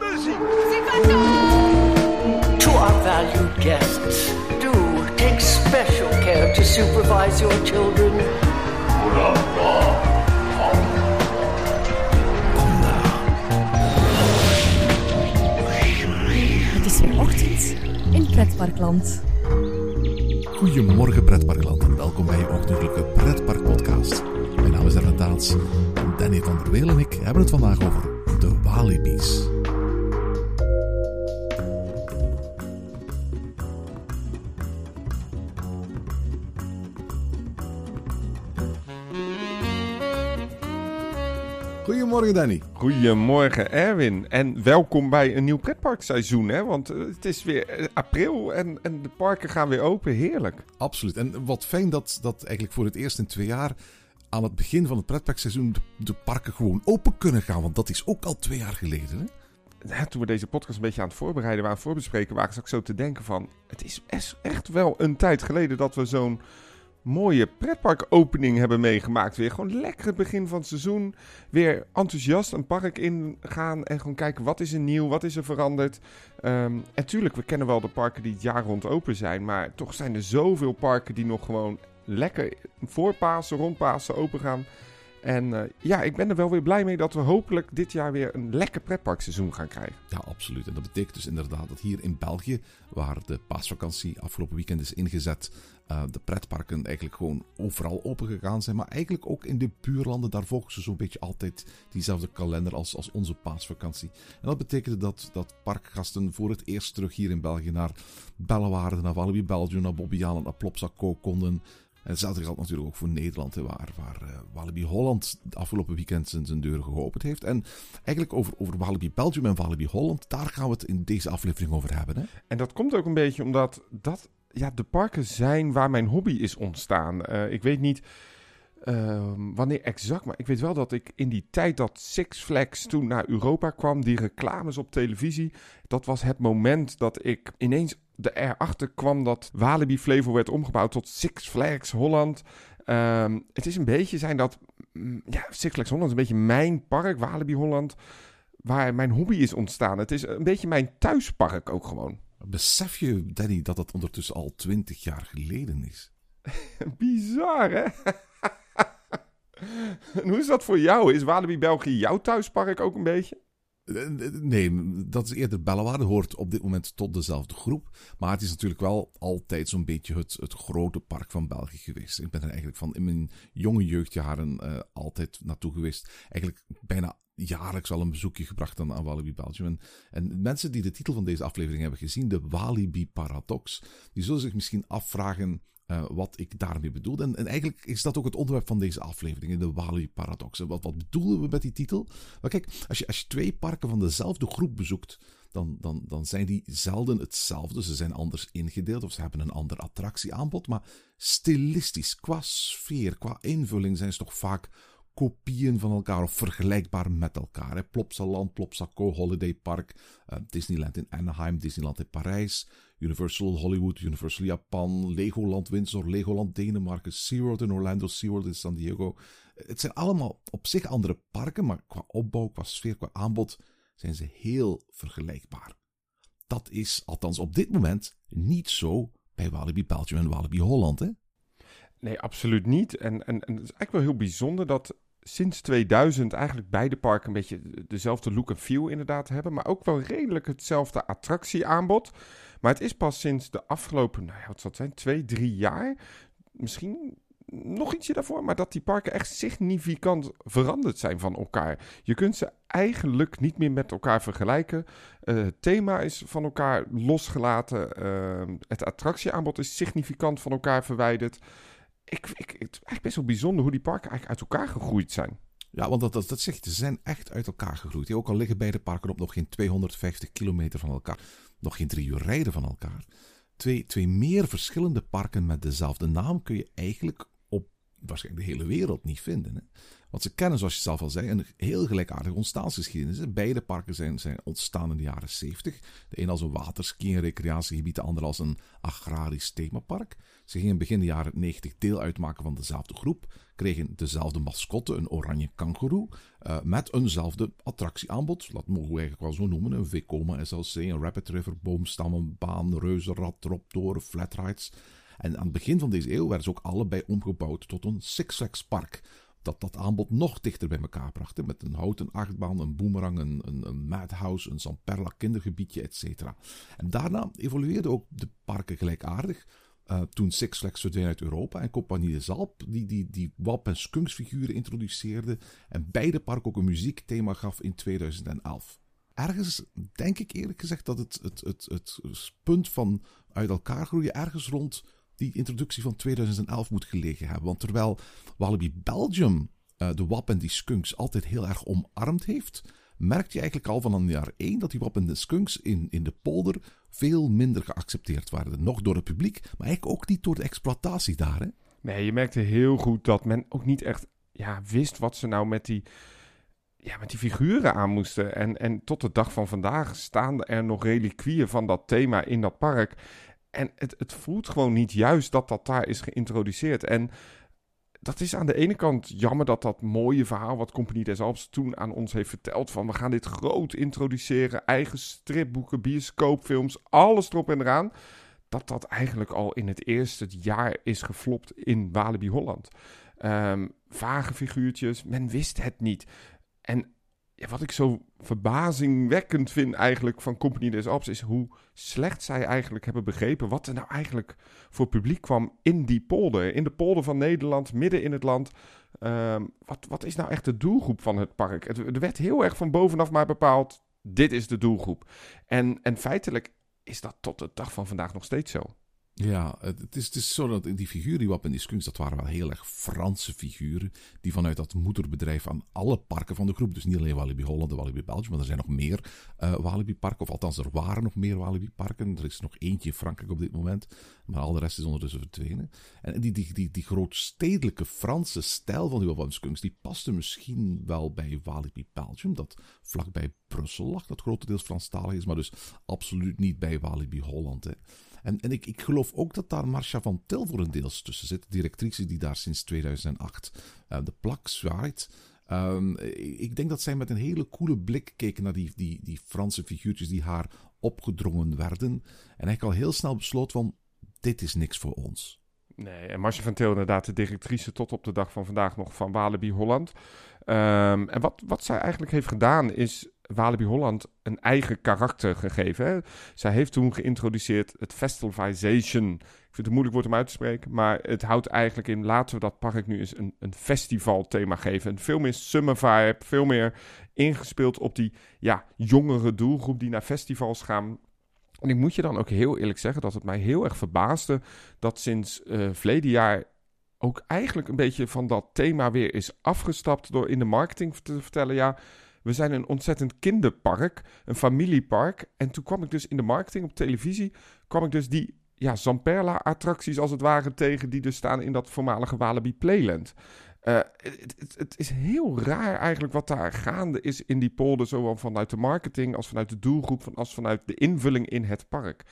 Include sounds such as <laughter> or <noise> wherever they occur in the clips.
muziek. To our valued guests, do take special care to supervise your children. Het is weer ochtend in Pretparkland. Goedemorgen pretparkland en welkom bij je ochtendelijke pretpark podcast. Mijn naam is Ernest Daals en Danny van der Weel en ik hebben het vandaag over de Walibi's. Goedemorgen Danny. Goedemorgen Erwin en welkom bij een nieuw pretparkseizoen. Hè? Want eh, het is weer eh, april en, en de parken gaan weer open. Heerlijk. Absoluut. En wat fijn dat, dat eigenlijk voor het eerst in twee jaar aan het begin van het pretparkseizoen de, de parken gewoon open kunnen gaan. Want dat is ook al twee jaar geleden. Hè? Ja, toen we deze podcast een beetje aan het voorbereiden waren, voorbespreken, waren, ik zo te denken van... Het is echt wel een tijd geleden dat we zo'n mooie pretparkopening hebben meegemaakt. Weer gewoon lekker het begin van het seizoen. Weer enthousiast een park ingaan en gewoon kijken wat is er nieuw, wat is er veranderd. Ehm, en tuurlijk, we kennen wel de parken die het jaar rond open zijn. Maar toch zijn er zoveel parken die nog gewoon lekker voor Pasen, rond Pasen open gaan. En eh, ja, ik ben er wel weer blij mee dat we hopelijk dit jaar weer een lekker pretparkseizoen gaan krijgen. Ja, absoluut. En dat betekent dus inderdaad dat hier in België, waar de paasvakantie afgelopen weekend is ingezet, eh, de pretparken eigenlijk gewoon overal open gegaan zijn. Maar eigenlijk ook in de buurlanden, daar volgen ze zo'n beetje altijd diezelfde kalender als, als onze paasvakantie. En dat betekende dat, dat parkgasten voor het eerst terug hier in België naar Bellewaarde, naar Walibi Belgium, naar Bobbejaanland, naar Plopsaco konden. En hetzelfde geldt natuurlijk ook voor Nederland, waar, waar eh, Walibi Holland de afgelopen weekend zijn, zijn deuren geopend heeft. En eigenlijk over, over Walibi Belgium en Walibi Holland, daar gaan we het in deze aflevering over hebben. Hè? En dat komt ook een beetje omdat dat ja, de parken zijn waar mijn hobby is ontstaan. Eh, ik weet niet ehm, wanneer exact, maar ik weet wel dat ik in die tijd dat Six Flags toen naar Europa kwam, die reclames op televisie, dat was het moment dat ik ineens de erachter kwam dat Walibi Flevo werd omgebouwd tot Six Flags Holland. Ehm, het is een beetje zijn dat, mm, ja, Six Flags Holland is een beetje mijn park, Walibi Holland, waar mijn hobby is ontstaan. Het is een beetje mijn thuispark ook gewoon. Besef je, Danny, dat dat ondertussen al twintig jaar geleden is? <laughs> Bizar, hè? <laughs> en hoe is dat voor jou? Is Walibi België jouw thuispark ook een beetje? Nee, dat is eerder Bellewaarde, hoort op dit moment tot dezelfde groep. Maar het is natuurlijk wel altijd zo'n beetje het, grote park van België geweest. Ik ben er eigenlijk van in mijn jonge jeugdjaren eh, altijd naartoe geweest. Eigenlijk bijna jaarlijks al een bezoekje gebracht aan, aan Walibi Belgium. En, en mensen die de titel van deze aflevering hebben gezien, de Walibi Paradox, die zullen zich misschien afvragen eh, wat ik daarmee bedoel. En, en eigenlijk is dat ook het onderwerp van deze aflevering, de Walibi Paradox. En wat, wat bedoelen we met die titel? Maar kijk, als je, als je twee parken van dezelfde groep bezoekt, dan, dan, dan zijn die zelden hetzelfde. Ze zijn anders ingedeeld of ze hebben een ander attractieaanbod. Maar stilistisch, qua sfeer, qua invulling zijn ze toch vaak kopieën van elkaar of vergelijkbaar met elkaar. Hè. Plopsaland, Plopsaco, Holiday Park, eh, Disneyland in Anaheim, Disneyland in Parijs, Universal Hollywood, Universal Japan, Legoland Windsor, Legoland Denemarken, SeaWorld in Orlando, SeaWorld in San Diego. Het zijn allemaal op zich andere parken, maar qua opbouw, qua sfeer, qua aanbod zijn ze heel vergelijkbaar. Dat is, althans op dit moment, niet zo bij Walibi Belgium en Walibi Holland. Hè? Nee, absoluut niet. En, en, en het is eigenlijk wel heel bijzonder dat sinds 2000 eigenlijk beide parken een beetje dezelfde look en feel inderdaad hebben. Maar ook wel redelijk hetzelfde attractieaanbod. Maar het is pas sinds de afgelopen, nou ja, wat zal het zijn, twee, drie jaar. Misschien nog ietsje daarvoor, maar dat die parken echt significant veranderd zijn van elkaar. Je kunt ze eigenlijk niet meer met elkaar vergelijken. Eh, het thema is van elkaar losgelaten. Uh, het attractieaanbod is significant van elkaar verwijderd. Ik, ik, het is eigenlijk best wel bijzonder hoe die parken eigenlijk uit elkaar gegroeid zijn. Ja, want dat, dat, dat zegt, ze zijn echt uit elkaar gegroeid. Ook al liggen beide parken op nog geen 250 kilometer van elkaar. Nog geen drie uur rijden van elkaar. Twee, twee meer verschillende parken met dezelfde naam kun je eigenlijk waarschijnlijk de hele wereld niet vinden. Hè? Want ze kennen, zoals je zelf al zei, een heel gelijkaardige ontstaansgeschiedenis. Beide parken zijn, zijn ontstaan in de jaren 70. De een als een waterski- en recreatiegebied, de ander als een agrarisch themapark. Ze gingen begin de jaren 90 deel uitmaken van dezelfde groep, kregen dezelfde mascotte, een oranje kangoeroe, uh, met eenzelfde attractieaanbod. Dat mogen we eigenlijk wel zo noemen. Een Vekoma SLC, een Rapid River, boomstammenbaan, reuzenrad, droptoren, flatrides. En aan het begin van deze eeuw werden ze ook allebei omgebouwd tot een Six Flags park dat dat aanbod nog dichter bij elkaar bracht. Met een houten achtbaan, een boomerang, een, een, een madhouse, een Zamperla kindergebiedje, etc. En daarna evolueerden ook de parken gelijkaardig. Uh, toen Six Flags verdween uit Europa en Compagnie de Zalp die, die, die WAP en Skunks figuren introduceerde en beide parken ook een muziekthema gaf in 2011. Ergens denk ik eerlijk gezegd dat het, het, het, het punt van uit elkaar groeien ergens rond die introductie van 2011 moet gelegen hebben. Want terwijl Walibi Belgium uh, de WAP en die skunks altijd heel erg omarmd heeft, merkt je eigenlijk al van een jaar 1 dat die WAP en de skunks in, in de polder veel minder geaccepteerd waren. Nog door het publiek, maar eigenlijk ook niet door de exploitatie daar. Hè? Nee, je merkte heel goed dat men ook niet echt ja, wist wat ze nou met die, ja, met die figuren aan moesten. En, en tot de dag van vandaag staan er nog reliquieën van dat thema in dat park. En het, het voelt gewoon niet juist dat dat daar is geïntroduceerd. En dat is aan de ene kant jammer dat dat mooie verhaal wat Compagnie des Alps toen aan ons heeft verteld van we gaan dit groot introduceren, eigen stripboeken, bioscoopfilms, alles erop en eraan, dat dat eigenlijk al in het eerste jaar is geflopt in Walibi Holland. Um, vage figuurtjes, men wist het niet. En ja, wat ik zo verbazingwekkend vind eigenlijk van Compagnie des Alps is hoe slecht zij eigenlijk hebben begrepen wat er nou eigenlijk voor publiek kwam in die polder. In de polder van Nederland, midden in het land. Um, wat, wat is nou echt de doelgroep van het park? Het, er werd heel erg van bovenaf maar bepaald, dit is de doelgroep. En, en feitelijk is dat tot de dag van vandaag nog steeds zo. Ja, het is, het is zo dat die figuren die wat skunks, dat waren wel heel erg Franse figuren. Die vanuit dat moederbedrijf aan alle parken van de groep, dus niet alleen Walibi Holland en Walibi Belgium, maar er zijn nog meer uh, Walibi parken. Of althans, er waren nog meer Walibi parken. Er is nog eentje in Frankrijk op dit moment. Maar al de rest is ondertussen verdwenen. En die, die, die, die grootstedelijke Franse stijl van die Walibi skunks, die paste misschien wel bij Walibi Belgium. Dat vlakbij Brussel lag, dat grotendeels Franstalig is, maar dus absoluut niet bij Walibi Holland. Hè. En, en ik, ik geloof ook dat daar Marcia van Til voor een deels tussen zit. Directrice die daar sinds 2008 uh, de plak zwaait. Um, ik denk dat zij met een hele coole blik keken naar die, die, die Franse figuurtjes die haar opgedrongen werden. En eigenlijk al heel snel besloot van, dit is niks voor ons. Nee, en Marcia van Til inderdaad de directrice tot op de dag van vandaag nog van Walibi Holland. Um, en wat, wat zij eigenlijk heeft gedaan is Walibi Holland een eigen karakter gegeven. Hè? Zij heeft toen geïntroduceerd het festivization. Ik vind het moeilijk woord om uit te spreken, maar het houdt eigenlijk in... laten we dat park nu eens een, een festivalthema geven. Een veel meer summer vibe, veel meer ingespeeld op die ja, jongere doelgroep die naar festivals gaan... En ik moet je dan ook heel eerlijk zeggen dat het mij heel erg verbaasde dat sinds uh, verleden jaar ook eigenlijk een beetje van dat thema weer is afgestapt door in de marketing te vertellen, ja, we zijn een ontzettend kinderpark, een familiepark. En toen kwam ik dus in de marketing op televisie, kwam ik dus die ja, Zamperla-attracties als het ware tegen, die dus staan in dat voormalige Walibi Playland. Het, het, het, is heel raar eigenlijk wat daar gaande is in die polder, zowel vanuit de marketing als vanuit de doelgroep, als vanuit de invulling in het park.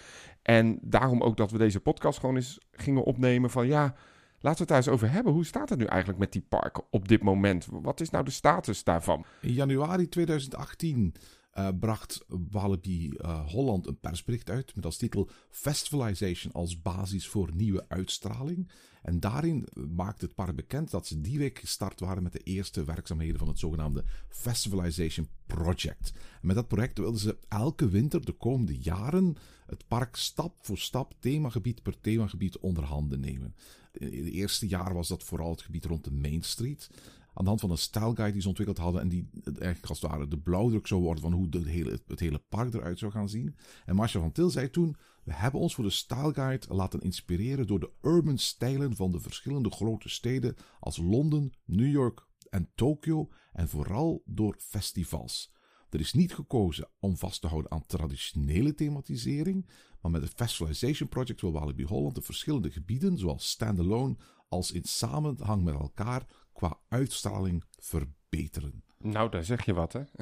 En daarom ook dat we deze podcast gewoon eens gingen opnemen van ja, Laten we het daar eens over hebben. Hoe staat het nu eigenlijk met die parken op dit moment? Wat is nou de status daarvan? In januari 2018 uh, eh, bracht Walibi uh, Holland een persbericht uit met als titel Festivalization als basis voor nieuwe uitstraling. En daarin maakt het park bekend dat ze die week gestart waren met de eerste werkzaamheden van het zogenaamde Festivalization Project. Met dat project wilden ze elke winter de komende jaren het park stap voor stap, themagebied per themagebied onder handen nemen. In het eerste jaar was dat vooral het gebied rond de Main Street. Aan de hand van een stijlguide die ze ontwikkeld hadden en die eigenlijk als het ware de blauwdruk zou worden van hoe de hele, het hele park eruit zou gaan zien. En Marcia van Til zei toen, we hebben ons voor de stijlguide laten inspireren door de urban stijlen van de verschillende grote steden als Londen, New York en Tokio en vooral door festivals. Er is niet gekozen om vast te houden aan traditionele thematisering, maar met het Festivalization Project wil Walibi Holland de verschillende gebieden, zoals standalone, als in samenhang met elkaar qua uitstraling verbeteren. Nou, daar zeg je wat, hè? <laughs>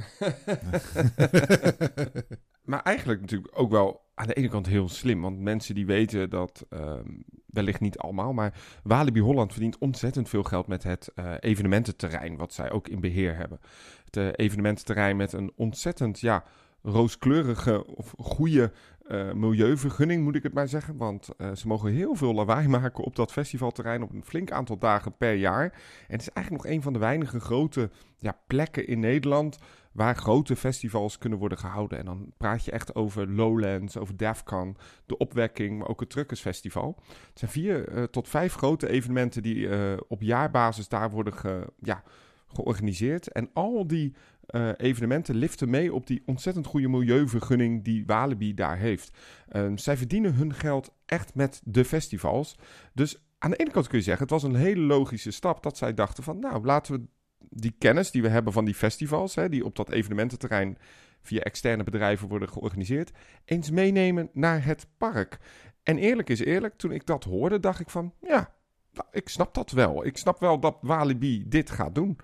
<laughs> maar eigenlijk natuurlijk ook wel aan de ene kant heel slim. Want mensen die weten dat, ehm, wellicht niet allemaal, maar Walibi Holland verdient ontzettend veel geld met het uh, evenemententerrein, wat zij ook in beheer hebben. Het uh, evenemententerrein met een ontzettend, ja, rooskleurige of goede uh, milieuvergunning, moet ik het maar zeggen. Want ze mogen heel veel lawaai maken op dat festivalterrein op een flink aantal dagen per jaar. En het is eigenlijk nog een van de weinige grote ja, plekken in Nederland waar grote festivals kunnen worden gehouden. En dan praat je echt over Lowlands, over Defcon, de Opwekking, maar ook het Truckers Festival. Het zijn vier uh, tot vijf grote evenementen die op jaarbasis daar worden ge, ja, georganiseerd. En al die uh, evenementen liften mee op die ontzettend goede milieuvergunning die Walibi daar heeft. Uh, zij verdienen hun geld echt met de festivals. Dus aan de ene kant kun je zeggen, het was een hele logische stap dat zij dachten van, nou, laten we die kennis die we hebben van die festivals, hè, die op dat evenemententerrein via externe bedrijven worden georganiseerd, eens meenemen naar het park. En eerlijk is eerlijk, toen ik dat hoorde, dacht ik van, ja, nou, ik snap dat wel. Ik snap wel dat Walibi dit gaat doen.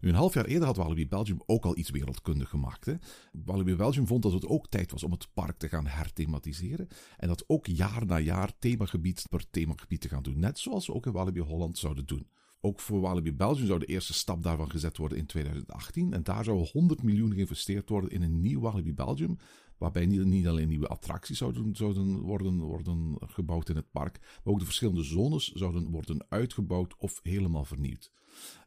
Een half jaar eerder had Walibi Belgium ook al iets wereldkundig gemaakt. Hè? Walibi Belgium vond dat het ook tijd was om het park te gaan herthematiseren. En dat ook jaar na jaar themagebied per themagebied te gaan doen. Net zoals we ook in Walibi Holland zouden doen. Ook voor Walibi Belgium zou de eerste stap daarvan gezet worden in 2018. En daar zou 100 miljoen geïnvesteerd worden in een nieuw Walibi Belgium. Waarbij niet, alleen nieuwe attracties zouden, zouden worden, worden gebouwd in het park. Maar ook de verschillende zones zouden worden uitgebouwd of helemaal vernieuwd.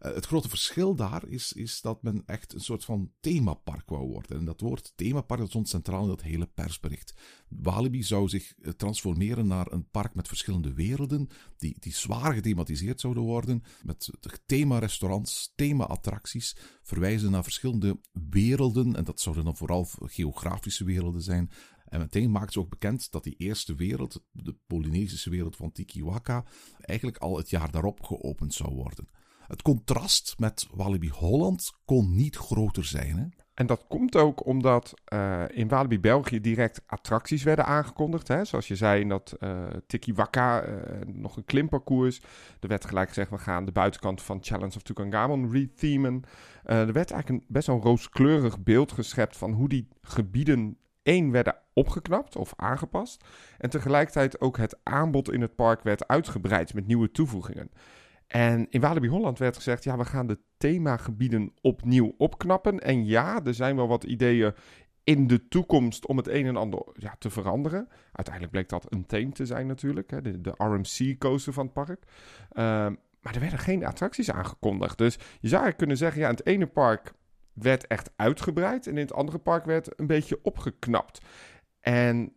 Uh, het grote verschil daar is, is dat men echt een soort van themapark wou worden. En dat woord themapark dat stond centraal in dat hele persbericht. Walibi zou zich transformeren naar een park met verschillende werelden, die, die zwaar gethematiseerd zouden worden, met thema-restaurants, thema-attracties, verwijzen naar verschillende werelden. En dat zouden dan vooral geografische werelden zijn. En meteen maakt ze ook bekend dat die eerste wereld, de Polynesische wereld van Tikiwaka, eigenlijk al het jaar daarop geopend zou worden. Het contrast met Walibi Holland kon niet groter zijn. Hè? En dat komt ook omdat uh, in Walibi België direct attracties werden aangekondigd. Hè? Zoals je zei in dat uh, Tiki Waka, uh, nog een klimparcours. Er werd gelijk gezegd, we gaan de buitenkant van Challenge of Tukangamon rethemen. er werd eigenlijk een best wel rooskleurig beeld geschept van hoe die gebieden één werden opgeknapt of aangepast. En tegelijkertijd ook het aanbod in het park werd uitgebreid met nieuwe toevoegingen. En in Walibi Holland werd gezegd, ja, we gaan de themagebieden opnieuw opknappen. En ja, er zijn wel wat ideeën in de toekomst om het een en ander ja, te veranderen. Uiteindelijk bleek dat een theme te zijn natuurlijk, hè, de, de RMC-coaster van het park. Uh, maar er werden geen attracties aangekondigd. Dus je zou kunnen zeggen, ja, in het ene park werd echt uitgebreid en in het andere park werd een beetje opgeknapt. En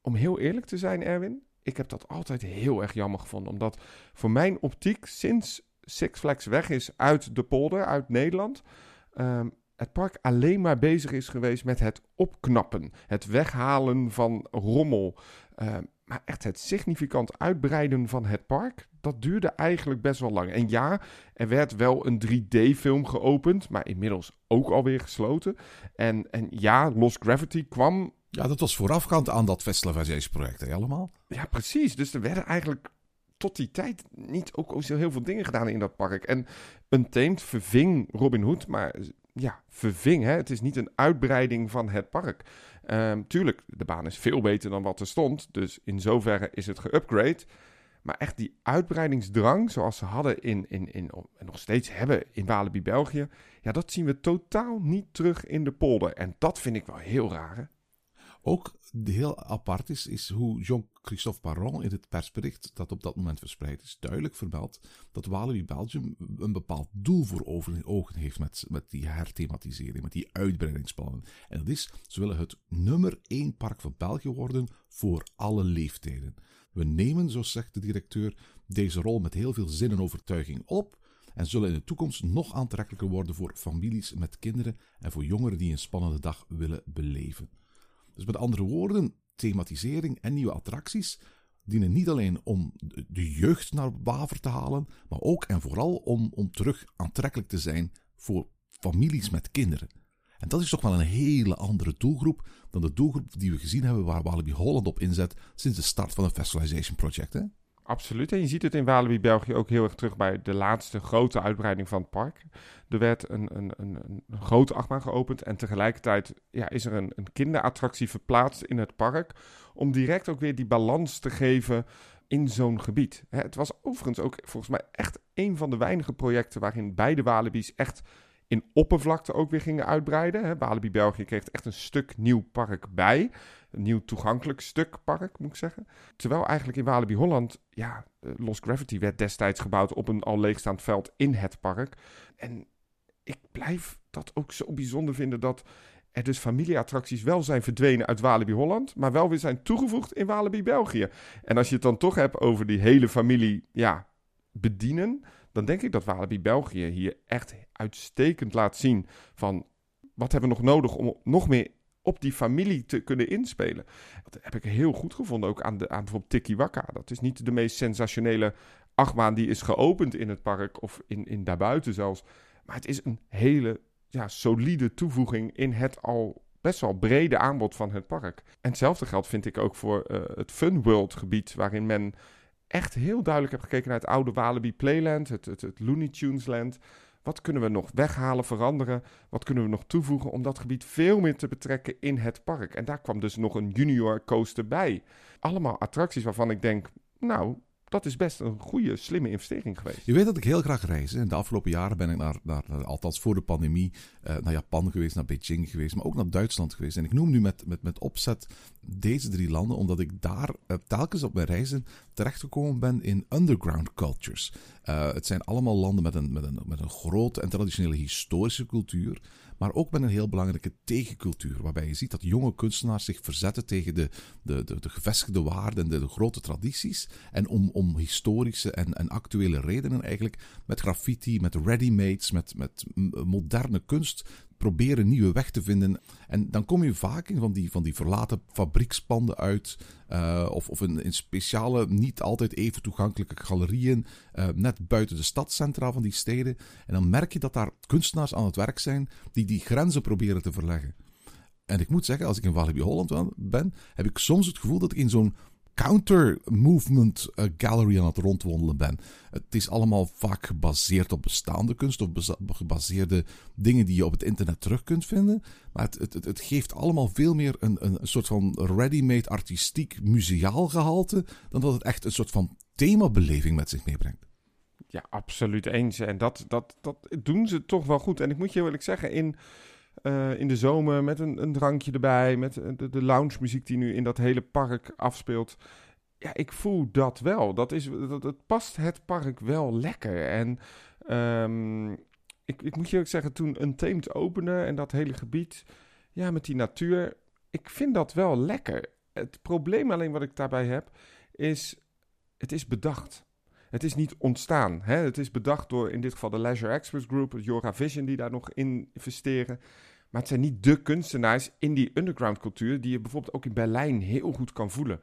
om heel eerlijk te zijn, Erwin, ik heb dat altijd heel erg jammer gevonden. Omdat voor mijn optiek sinds Six Flags weg is uit de polder, uit Nederland... Um, het park alleen maar bezig is geweest met het opknappen. Het weghalen van rommel. Uh, maar echt het significant uitbreiden van het park, dat duurde eigenlijk best wel lang. En ja, er werd wel een 3D-film geopend, maar inmiddels ook alweer gesloten. En, en ja, Lost Gravity kwam ja, dat was voorafgaand aan dat Vestlavagees-project, hè, allemaal? Ja, precies. Dus er werden eigenlijk tot die tijd niet ook zo heel veel dingen gedaan in dat park. En Untamed verving Robin Hood, maar ja, verving. Hè? Het is niet een uitbreiding van het park. Um, tuurlijk, de baan is veel beter dan wat er stond. Dus in zoverre is het geupgrade. Maar echt die uitbreidingsdrang, zoals ze hadden in, in, in, en nog steeds hebben in Walibi België. Ja, dat zien we totaal niet terug in de polder. En dat vind ik wel heel raar. Ook heel apart is, is hoe Jean-Christophe Baron in het persbericht dat op dat moment verspreid is, duidelijk vermeldt dat Walibi Belgium een bepaald doel voor ogen heeft met, met die herthematisering, met die uitbreidingsplannen. En dat is, ze willen het nummer één park van België worden voor alle leeftijden. We nemen, zo zegt de directeur, deze rol met heel veel zin en overtuiging op en zullen in de toekomst nog aantrekkelijker worden voor families met kinderen en voor jongeren die een spannende dag willen beleven. Dus met andere woorden, thematisering en nieuwe attracties dienen niet alleen om de jeugd naar Waver te halen, maar ook en vooral om, om terug aantrekkelijk te zijn voor families met kinderen. En dat is toch wel een hele andere doelgroep dan de doelgroep die we gezien hebben waar Walibi Holland op inzet sinds de start van het Festivalization Project. Hè? Absoluut. En je ziet het in Walibi België ook heel erg terug bij de laatste grote uitbreiding van het park. Er werd een, een, een, een grote achtbaan geopend en tegelijkertijd ja, is er een, een kinderattractie verplaatst in het park. Om direct ook weer die balans te geven in zo'n gebied. Het was overigens ook volgens mij echt een van de weinige projecten waarin beide Walibi's echt in oppervlakte ook weer gingen uitbreiden. Walibi België kreeg echt een stuk nieuw park bij. Nieuw toegankelijk stuk park, moet ik zeggen. Terwijl eigenlijk in Walibi Holland, ja, eh, Lost Gravity werd destijds gebouwd op een al leegstaand veld in het park. En ik blijf dat ook zo bijzonder vinden dat er dus familieattracties wel zijn verdwenen uit Walibi Holland, maar wel weer zijn toegevoegd in Walibi België. En als je het dan toch hebt over die hele familie, ja, bedienen, dan denk ik dat Walibi België hier echt uitstekend laat zien van wat hebben we nog nodig om nog meer op die familie te kunnen inspelen. Dat heb ik heel goed gevonden, ook aan, de, aan bijvoorbeeld Tiki Waka. Dat is niet de meest sensationele achtbaan die is geopend in het park of in, in daarbuiten zelfs. Maar het is een hele ja, solide toevoeging in het al best wel brede aanbod van het park. En hetzelfde geldt vind ik ook voor uh, het Fun World gebied, waarin men echt heel duidelijk heeft gekeken naar het oude Walibi Playland, het, het, het Looney Tunes Land. Wat kunnen we nog weghalen, veranderen? Wat kunnen we nog toevoegen om dat gebied veel meer te betrekken in het park? En daar kwam dus nog een junior coaster bij. Allemaal attracties waarvan ik denk, nou, dat is best een goede, slimme investering geweest. Je weet dat ik heel graag reis. In de afgelopen jaren ben ik naar, naar, althans voor de pandemie, uh, naar Japan geweest, naar Beijing geweest, maar ook naar Duitsland geweest. En ik noem nu met, met, met opzet deze drie landen, omdat ik daar uh, telkens op mijn reizen terechtgekomen ben in underground cultures. Uh, het zijn allemaal landen met een, met, een, met een grote en traditionele historische cultuur maar ook met een heel belangrijke tegencultuur, waarbij je ziet dat jonge kunstenaars zich verzetten tegen de, de, de, de gevestigde waarden en de, grote tradities. En om, om historische en, en actuele redenen eigenlijk met graffiti, met ready-mates, met, met moderne kunst proberen nieuwe weg te vinden. En dan kom je vaak in van die, van die verlaten fabriekspanden uit. Uh, of of in, in, speciale, niet altijd even toegankelijke galerieën. Uh, net buiten de stadcentra van die steden. En dan merk je dat daar kunstenaars aan het werk zijn die die grenzen proberen te verleggen. En ik moet zeggen, als ik in Walibi Holland ben, heb ik soms het gevoel dat ik in zo'n counter-movement uh, gallery aan het rondwandelen ben. Het is allemaal vaak gebaseerd op bestaande kunst of gebaseerde dingen die je op het internet terug kunt vinden. Maar het, het, het geeft allemaal veel meer een, een, soort van ready-made artistiek museaal gehalte dan dat het echt een soort van themabeleving met zich meebrengt. Ja, absoluut eens. En dat, dat, dat doen ze toch wel goed. En ik moet je eerlijk zeggen, in uh, in de zomer met een, een drankje erbij, met de, de lounge muziek die nu in dat hele park afspeelt. Ja, ik voel dat wel. Dat, is, dat, dat past het park wel lekker. En um, ik, ik moet je ook zeggen, toen een Untamed opende en dat hele gebied, ja, met die natuur, ik vind dat wel lekker. Het probleem alleen wat ik daarbij heb, is, het is bedacht. Het is niet ontstaan. Hè? Het is bedacht door in dit geval de Leisure Express Group, Jora Vision, die daar nog in investeren. Maar het zijn niet de kunstenaars in die underground cultuur die je bijvoorbeeld ook in Berlijn heel goed kan voelen.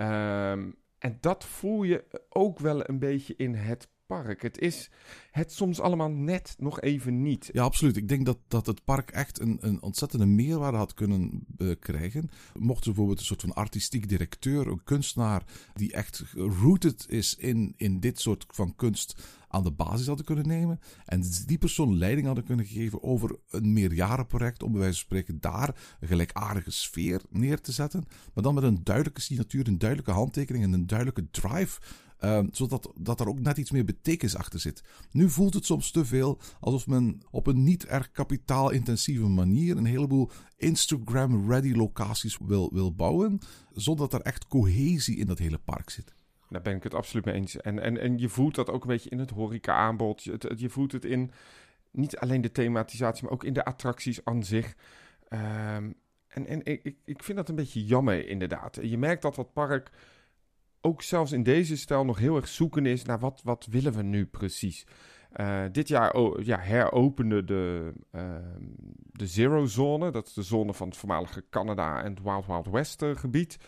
Um, en dat voel je ook wel een beetje in het park. Het is het soms allemaal net nog even niet. Ja, absoluut. Ik denk dat, dat het park echt een, een ontzettende meerwaarde had kunnen uh, krijgen. Mocht bijvoorbeeld een soort van artistiek directeur, een kunstenaar die echt rooted is in, in dit soort van kunst aan de basis hadden kunnen nemen. En die persoon leiding hadden kunnen geven over een meerjarenproject. Om bij wijze van spreken daar een gelijkaardige sfeer neer te zetten. Maar dan met een duidelijke signatuur, een duidelijke handtekening en een duidelijke drive Ehm, zodat dat er ook net iets meer betekenis achter zit. Nu voelt het soms te veel alsof men op een niet erg kapitaalintensieve manier een heleboel Instagram-ready locaties wil, wil bouwen, zonder dat er echt cohesie in dat hele park zit. Daar ben ik het absoluut mee eens. En, en, en je voelt dat ook een beetje in het horeca-aanbod. Je, je voelt het in niet alleen de thematisatie, maar ook in de attracties aan zich. Ehm, en en ik, ik vind dat een beetje jammer, inderdaad. Je merkt dat dat park ook zelfs in deze stijl nog heel erg zoeken is naar wat, wat willen we nu precies. Uh, dit jaar oh, ja, heropende de, uh, de Zero Zone. Dat is de zone van het voormalige Canada en het Wild Wild West uh, gebied.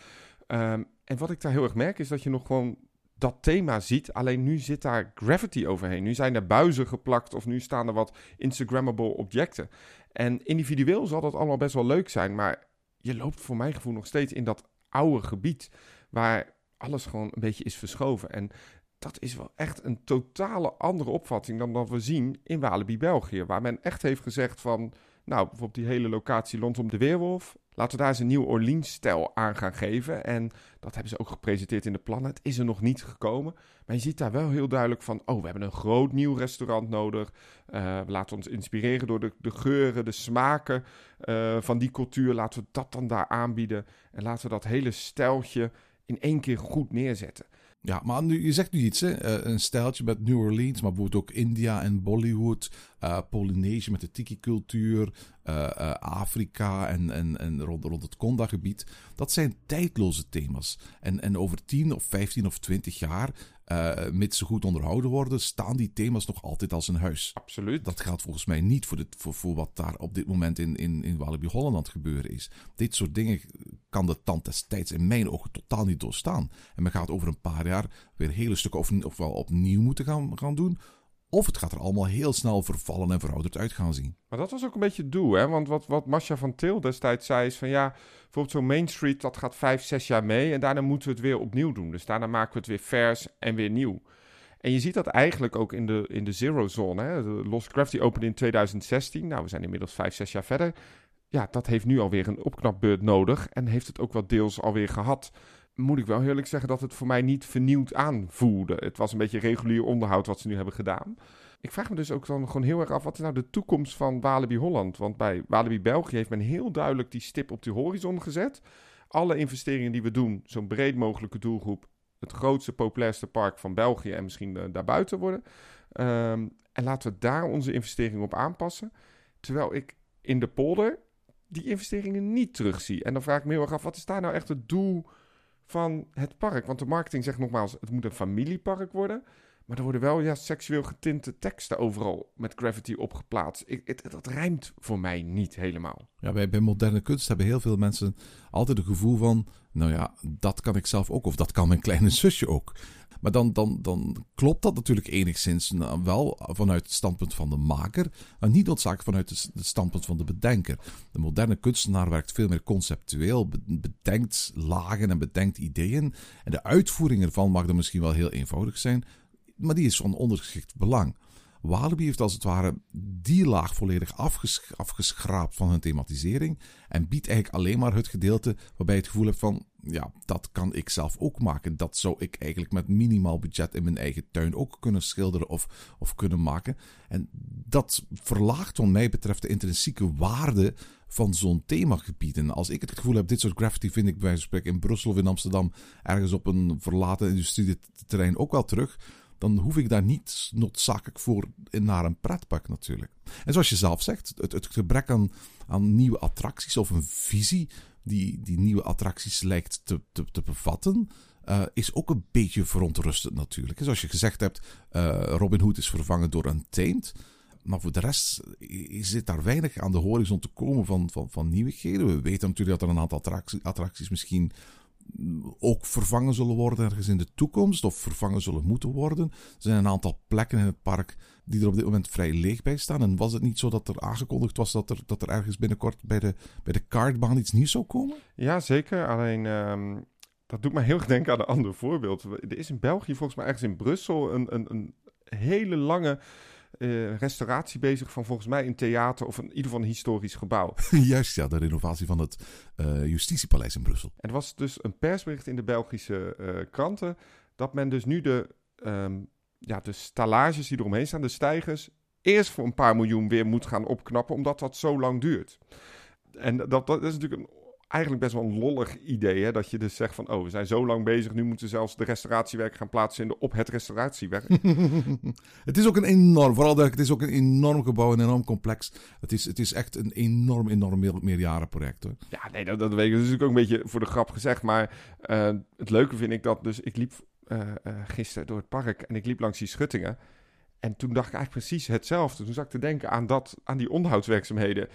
Um, en wat ik daar heel erg merk is dat je nog gewoon dat thema ziet. Alleen nu zit daar gravity overheen. Nu zijn er buizen geplakt of nu staan er wat Instagrammable objecten. En individueel zal dat allemaal best wel leuk zijn. Maar je loopt voor mijn gevoel nog steeds in dat oude gebied. Waar alles gewoon een beetje is verschoven. En dat is wel echt een totale andere opvatting dan wat we zien in Walibi, België. Waar men echt heeft gezegd van, nou, bijvoorbeeld die hele locatie rondom de Weerwolf. Laten we daar eens een nieuw Orleans-stijl aan gaan geven. En dat hebben ze ook gepresenteerd in de plannen. Het is er nog niet gekomen. Maar je ziet daar wel heel duidelijk van... oh, we hebben een groot nieuw restaurant nodig. Uh, we laten ons inspireren door de, de geuren, de smaken uh, van die cultuur. Laten we dat dan daar aanbieden. En laten we dat hele stijltje in één keer goed neerzetten. Ja, maar nu, je zegt nu iets, hè? Uh, een stijltje met New Orleans, maar bijvoorbeeld ook India en Bollywood, uh, Polynesië met de tiki-cultuur, uh, Afrika en, en, en rond, rond het Konda-gebied. Dat zijn tijdloze thema's. En, en over 10 of 15 of 20 jaar uh, mits ze goed onderhouden worden, staan die thema's nog altijd als een huis. Absoluut. Dat geldt volgens mij niet voor, dit, voor, voor wat daar op dit moment in, in, in Walibi Holland aan het gebeuren is. Dit soort dingen kan de tand des tijds in mijn ogen totaal niet doorstaan. En men gaat over een paar jaar weer hele stukken of, ofwel opnieuw moeten gaan, gaan doen. Of het gaat er allemaal heel snel vervallen en verouderd uit gaan zien. Maar dat was ook een beetje het doel, hè? Want wat, wat Masha van Til destijds zei is van ja, bijvoorbeeld zo'n Main Street, dat gaat vijf, zes jaar mee en daarna moeten we het weer opnieuw doen. Dus daarna maken we het weer vers en weer nieuw. En je ziet dat eigenlijk ook in de, in de Zero Zone. Hè? Lost Gravity opende in 2016. Nou, we zijn inmiddels vijf, zes jaar verder. Ja, dat heeft nu alweer een opknapbeurt nodig en heeft het ook wel deels alweer gehad moet ik wel eerlijk zeggen dat het voor mij niet vernieuwd aanvoelde. Het was een beetje regulier onderhoud wat ze nu hebben gedaan. Ik vraag me dus ook dan gewoon heel erg af, wat is nou de toekomst van Walibi Holland? Want bij Walibi België heeft men heel duidelijk die stip op die horizon gezet. Alle investeringen die we doen, zo'n breed mogelijke doelgroep, het grootste, populairste park van België en misschien uh, daarbuiten worden. Um, en laten we daar onze investeringen op aanpassen. Terwijl ik in de polder die investeringen niet terugzie. En dan vraag ik me heel erg af, wat is daar nou echt het doel van het park. Want de marketing zegt nogmaals, het moet een familiepark worden. Maar er worden wel ja, seksueel getinte teksten overal met Gravity opgeplaatst. Ik, het, dat rijmt voor mij niet helemaal. Ja, bij, bij moderne kunst hebben heel veel mensen altijd het gevoel van... Nou ja, dat kan ik zelf ook of dat kan mijn kleine zusje ook. Maar dan, dan, dan klopt dat natuurlijk enigszins nou, wel vanuit het standpunt van de maker, maar niet noodzakelijk vanuit het standpunt van de bedenker. De moderne kunstenaar werkt veel meer conceptueel, bedenkt lagen en bedenkt ideeën. En de uitvoering ervan mag dan misschien wel heel eenvoudig zijn, maar die is van ondergeschikt belang. Walibi heeft als het ware die laag volledig afges afgeschraapt van hun thematisering en biedt eigenlijk alleen maar het gedeelte waarbij je het gevoel hebt van ja, dat kan ik zelf ook maken. Dat zou ik eigenlijk met minimaal budget in mijn eigen tuin ook kunnen schilderen of, of kunnen maken. En dat verlaagt wat mij betreft de intrinsieke waarde van zo'n themagebied. En als ik het gevoel heb, dit soort graffiti vind ik bij wijze van spreken in Brussel of in Amsterdam ergens op een verlaten industrieterrein ook wel terug dan hoef ik daar niet noodzakelijk voor naar een pretpark natuurlijk. En zoals je zelf zegt, het, gebrek aan, aan nieuwe attracties of een visie die die nieuwe attracties lijkt te, te, te bevatten, uh, is ook een beetje verontrustend natuurlijk. Zoals je gezegd hebt, uh, Robin Hood is vervangen door een teent. Maar voor de rest zit daar weinig aan de horizon te komen van, van, van nieuwigheden. We weten natuurlijk dat er een aantal attracties, attracties misschien ook vervangen zullen worden ergens in de toekomst of vervangen zullen moeten worden. Er zijn een aantal plekken in het park die er op dit moment vrij leeg bij staan. En was het niet zo dat er aangekondigd was dat er, dat er ergens binnenkort bij de, bij de kaartbaan iets nieuws zou komen? Ja, zeker. Alleen um, dat doet me heel erg denken aan een ander voorbeeld. Er is in België, volgens mij ergens in Brussel, een, een, een hele lange uh, restauratie bezig van volgens mij een theater of een, in ieder geval een historisch gebouw. <laughs> Juist, ja, de renovatie van het uh, Justitiepaleis in Brussel. En er was dus een persbericht in de Belgische uh, kranten dat men dus nu de, um, ja, de stallages die eromheen staan, de stijgers, eerst voor een paar miljoen weer moet gaan opknappen, omdat dat zo lang duurt. En dat, dat is natuurlijk een eigenlijk best wel een lollig idee. Hè? Dat je dus zegt van, oh, we zijn zo lang bezig, nu moeten we zelfs de restauratiewerk gaan plaatsvinden op het restauratiewerk. <laughs> het is ook een enorm, vooral dat het is ook een enorm gebouw, een enorm complex. Het is, het is echt een enorm, enorm meer, meerjarenproject. Hoor. Ja, nee, dat, dat weet ik. Dat is natuurlijk ook een beetje voor de grap gezegd. Maar uh, het leuke vind ik dat, dus ik liep uh, uh, gisteren door het park en ik liep langs die schuttingen. En toen dacht ik eigenlijk precies hetzelfde. Toen zat ik te denken aan, dat, aan die onderhoudswerkzaamheden.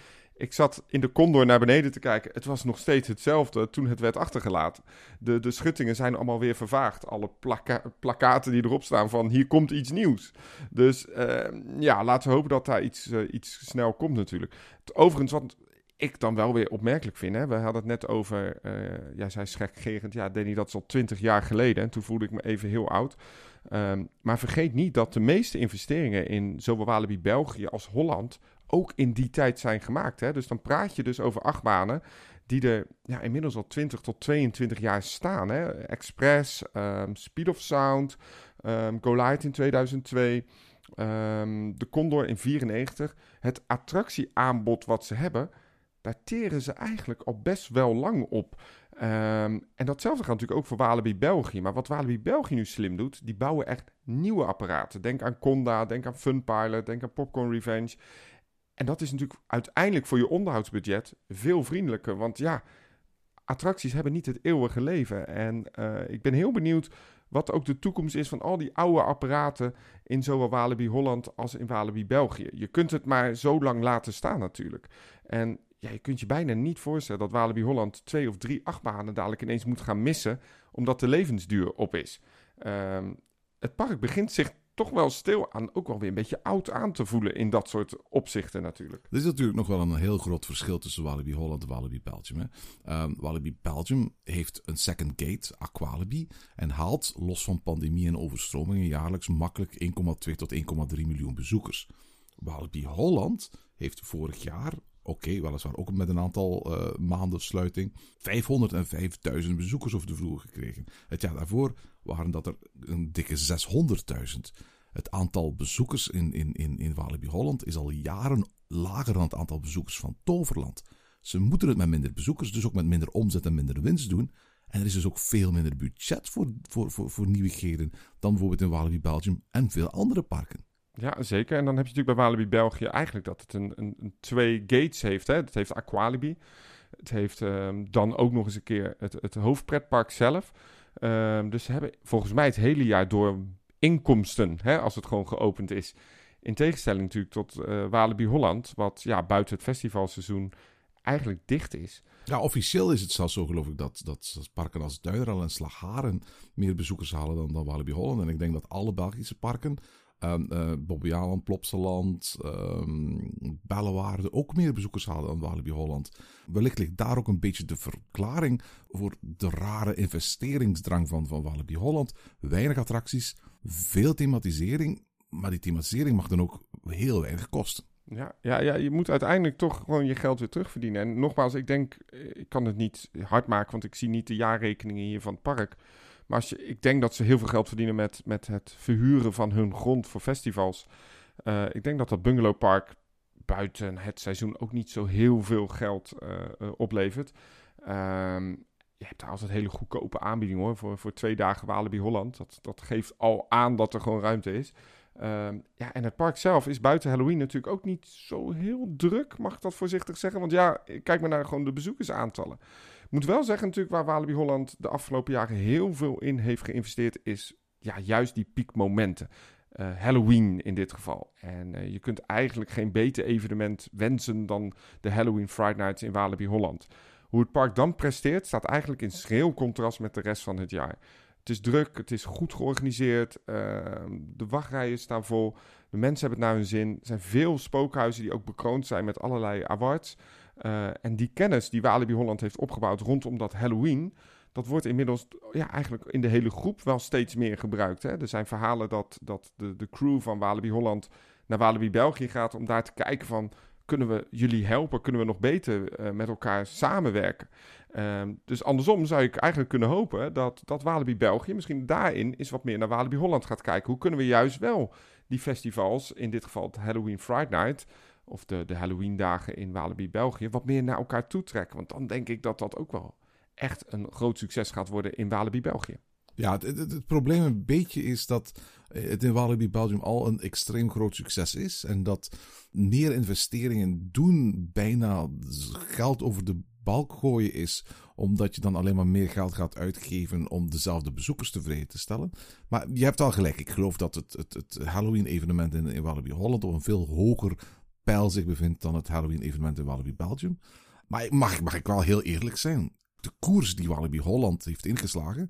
Ik zat in de condor naar beneden te kijken. Het was nog steeds hetzelfde toen het werd achtergelaten. De, de schuttingen zijn allemaal weer vervaagd. Alle plaka plakaten die erop staan van hier komt iets nieuws. Dus uh, ja, laten we hopen dat daar iets, uh, iets snel komt natuurlijk. Overigens, want ik dan wel weer opmerkelijk vind. Hè? We hadden het net over, uh, jij zei schekgerend, ja Danny, dat is al twintig jaar geleden. En toen voelde ik me even heel oud. Um, maar vergeet niet dat de meeste investeringen in zowel Walibi België als Holland ook in die tijd zijn gemaakt. Hè? Dus dan praat je dus over achtbanen die er ja, inmiddels al 20 tot 22 jaar staan. Hè? Express, um, Speed of Sound, um, Go Light in 2002, de Condor in 94. Het attractieaanbod wat ze hebben, daar teren ze eigenlijk al best wel lang op. En datzelfde gaat natuurlijk ook voor Walibi België. Maar wat Walibi België nu slim doet, die bouwen echt nieuwe apparaten. Denk aan Conda, denk aan Funpilot, denk aan Popcorn Revenge. En dat is natuurlijk uiteindelijk voor je onderhoudsbudget veel vriendelijker. Want ja, attracties hebben niet het eeuwige leven. En uh, ik ben heel benieuwd wat ook de toekomst is van al die oude apparaten in zowel Walibi Holland als in Walibi België. Je kunt het maar zo lang laten staan natuurlijk. En ja, je kunt je bijna niet voorstellen dat Walibi Holland twee of drie achtbanen dadelijk ineens moet gaan missen, omdat de levensduur op is. Um, het park begint zich toch wel stil aan, ook wel weer een beetje oud aan te voelen in dat soort opzichten natuurlijk. Er is natuurlijk nog wel een heel groot verschil tussen Walibi Holland en Walibi Belgium. Hè. Um, Walibi Belgium heeft een second gate, Aqualibi, en haalt los van pandemie en overstromingen jaarlijks makkelijk 1,2 tot 1,3 miljoen bezoekers. Walibi Holland heeft vorig jaar Oké, weliswaar ook met een aantal uh, maanden sluiting. 505.000 bezoekers over de vloer gekregen. Het jaar daarvoor waren dat er een dikke 600.000. Het aantal bezoekers in, in, in, in Walibi Holland is al jaren lager dan het aantal bezoekers van Toverland. Ze moeten het met minder bezoekers, dus ook met minder omzet en minder winst doen. En er is dus ook veel minder budget voor, voor, voor, voor nieuwigheden dan bijvoorbeeld in Walibi Belgium en veel andere parken. Ja, zeker. En dan heb je natuurlijk bij Walibi België eigenlijk dat het een, een, een twee gates heeft. Hè? Het heeft Aqualibi. Het heeft um, dan ook nog eens een keer het, het hoofdpretpark zelf. Um, dus ze hebben volgens mij het hele jaar door inkomsten, hè, als het gewoon geopend is. In tegenstelling natuurlijk tot uh, Walibi Holland, wat ja, buiten het festivalseizoen eigenlijk dicht is. Ja, officieel is het zelfs zo, geloof ik, dat, dat parken als Duideral en Slagharen meer bezoekers halen dan, dan Walibi Holland. En ik denk dat alle Belgische parken um, uh, Bobbejaanland, Plopsaland, Bellewaarde ook meer bezoekers hadden dan Walibi Holland. Wellicht ligt daar ook een beetje de verklaring voor de rare investeringsdrang van, van Walibi Holland. Weinig attracties, veel thematisering, maar die thematisering mag dan ook heel weinig kosten. Ja, ja, ja, je moet uiteindelijk toch gewoon je geld weer terugverdienen. En nogmaals, ik denk, ik kan het niet hard maken, want ik zie niet de jaarrekeningen hier van het park. Maar als je, ik denk dat ze heel veel geld verdienen met, met het verhuren van hun grond voor festivals. Uh, ik denk dat dat bungalowpark buiten het seizoen ook niet zo heel veel geld uh, uh, oplevert. Um, je hebt daar altijd hele goedkope aanbiedingen hoor. Voor, voor twee dagen Walibi Holland. Dat, dat geeft al aan dat er gewoon ruimte is. Um, ja, en het park zelf is buiten Halloween natuurlijk ook niet zo heel druk, mag ik dat voorzichtig zeggen. Want ja, kijk maar naar gewoon de bezoekersaantallen moet wel zeggen natuurlijk waar Walibi Holland de afgelopen jaren heel veel in heeft geïnvesteerd, is ja, juist die piekmomenten. Uh, Halloween in dit geval. En uh, je kunt eigenlijk geen beter evenement wensen dan de Halloween Friday Nights in Walibi Holland. Hoe het park dan presteert, staat eigenlijk in schril contrast met de rest van het jaar. Het is druk, het is goed georganiseerd, uh, de wachtrijen staan vol, de mensen hebben het naar hun zin. Er zijn veel spookhuizen die ook bekroond zijn met allerlei awards. Uh, en die kennis die Walibi Holland heeft opgebouwd rondom dat Halloween, dat wordt inmiddels ja, eigenlijk in de hele groep wel steeds meer gebruikt. Hè? Er zijn verhalen dat, dat de, de crew van Walibi Holland naar Walibi België gaat om daar te kijken van... kunnen we jullie helpen? Kunnen we nog beter uh, met elkaar samenwerken? Uh, dus andersom zou ik eigenlijk kunnen hopen dat, dat Walibi België misschien daarin is wat meer naar Walibi Holland gaat kijken. Hoe kunnen we juist wel die festivals, in dit geval het Halloween Friday Night of de, de Halloween-dagen in Walibi, België, wat meer naar elkaar toe trekken. Want dan denk ik dat dat ook wel echt een groot succes gaat worden in Walibi, België. Ja, het, probleem een beetje is dat het in Walibi Belgium al een extreem groot succes is. En dat meer investeringen doen bijna geld over de balk gooien is. Omdat je dan alleen maar meer geld gaat uitgeven om dezelfde bezoekers tevreden te stellen. Maar je hebt al gelijk. Ik geloof dat het, het, het Halloween-evenement in, in Walibi Holland op een veel hoger pijl zich bevindt dan het Halloween-evenement in Walibi Belgium. Maar mag, mag ik wel heel eerlijk zijn. De koers die Walibi Holland heeft ingeslagen,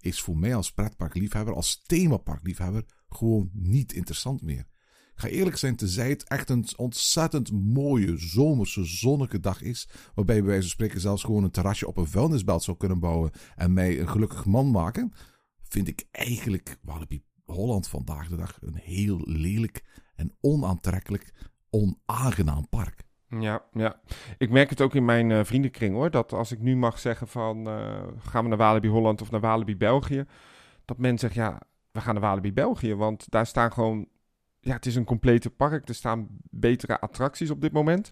is voor mij als pretparkliefhebber, als themaparkliefhebber, gewoon niet interessant meer. Ik ga eerlijk zijn, tenzij het echt een ontzettend mooie zomerse zonnige dag is, waarbij bij wijze van spreken zelfs gewoon een terrasje op een vuilnisbelt zou kunnen bouwen en mij een gelukkig man maken, vind ik eigenlijk Walibi Holland vandaag de dag een heel lelijk en onaantrekkelijk, onaangenaam park. Ja, ja. Ik merk het ook in mijn uh, vriendenkring hoor. Dat als ik nu mag zeggen van uh, gaan we naar Walibi Holland of naar Walibi België. Dat men zegt ja, we gaan naar Walibi België. Want daar staan gewoon, ja het is een complete park. Er staan betere attracties op dit moment.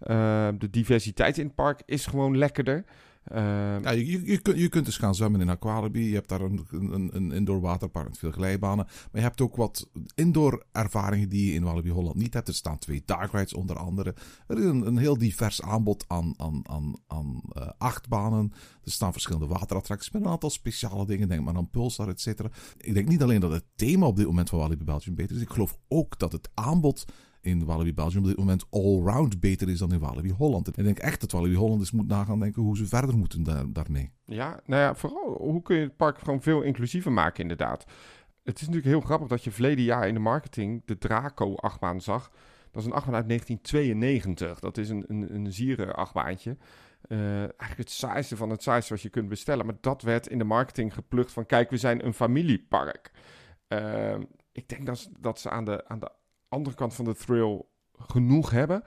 Uh, de diversiteit in het park is gewoon lekkerder. Uh, ja, je, je, kunt, je kunt dus gaan zwemmen in Aqualibi. Je hebt daar een, een, een indoor waterpark met veel glijbanen. Maar je hebt ook wat indoor ervaringen die je in Walibi Holland niet hebt. Er staan twee dark rides onder andere. Er is een, een heel divers aanbod aan, aan, aan, aan uh, achtbanen. Er staan verschillende waterattracties met een aantal speciale dingen. Denk maar aan Pulsar, et cetera. Ik denk niet alleen dat het thema op dit moment van Walibi Belgium beter is. Ik geloof ook dat het aanbod in Walibi Belgium op dit moment allround beter is dan in Walibi Holland. Ik denk echt dat Walibi Holland eens moet nagaan denken hoe ze verder moeten daar, daarmee. Ja, nou ja, vooral hoe kun je het park gewoon veel inclusiever maken inderdaad. Het is natuurlijk heel grappig dat je verleden jaar in de marketing de Draco-achtbaan zag. Dat is een achtbaan uit 1992. Dat is een, een, een zieren-achtbaantje. Uh, eigenlijk het saaiste van het saaiste wat je kunt bestellen. Maar dat werd in de marketing geplukt van... kijk, we zijn een familiepark. Uh, ik denk dat, dat ze aan de, aan de andere kant van de thrill genoeg hebben.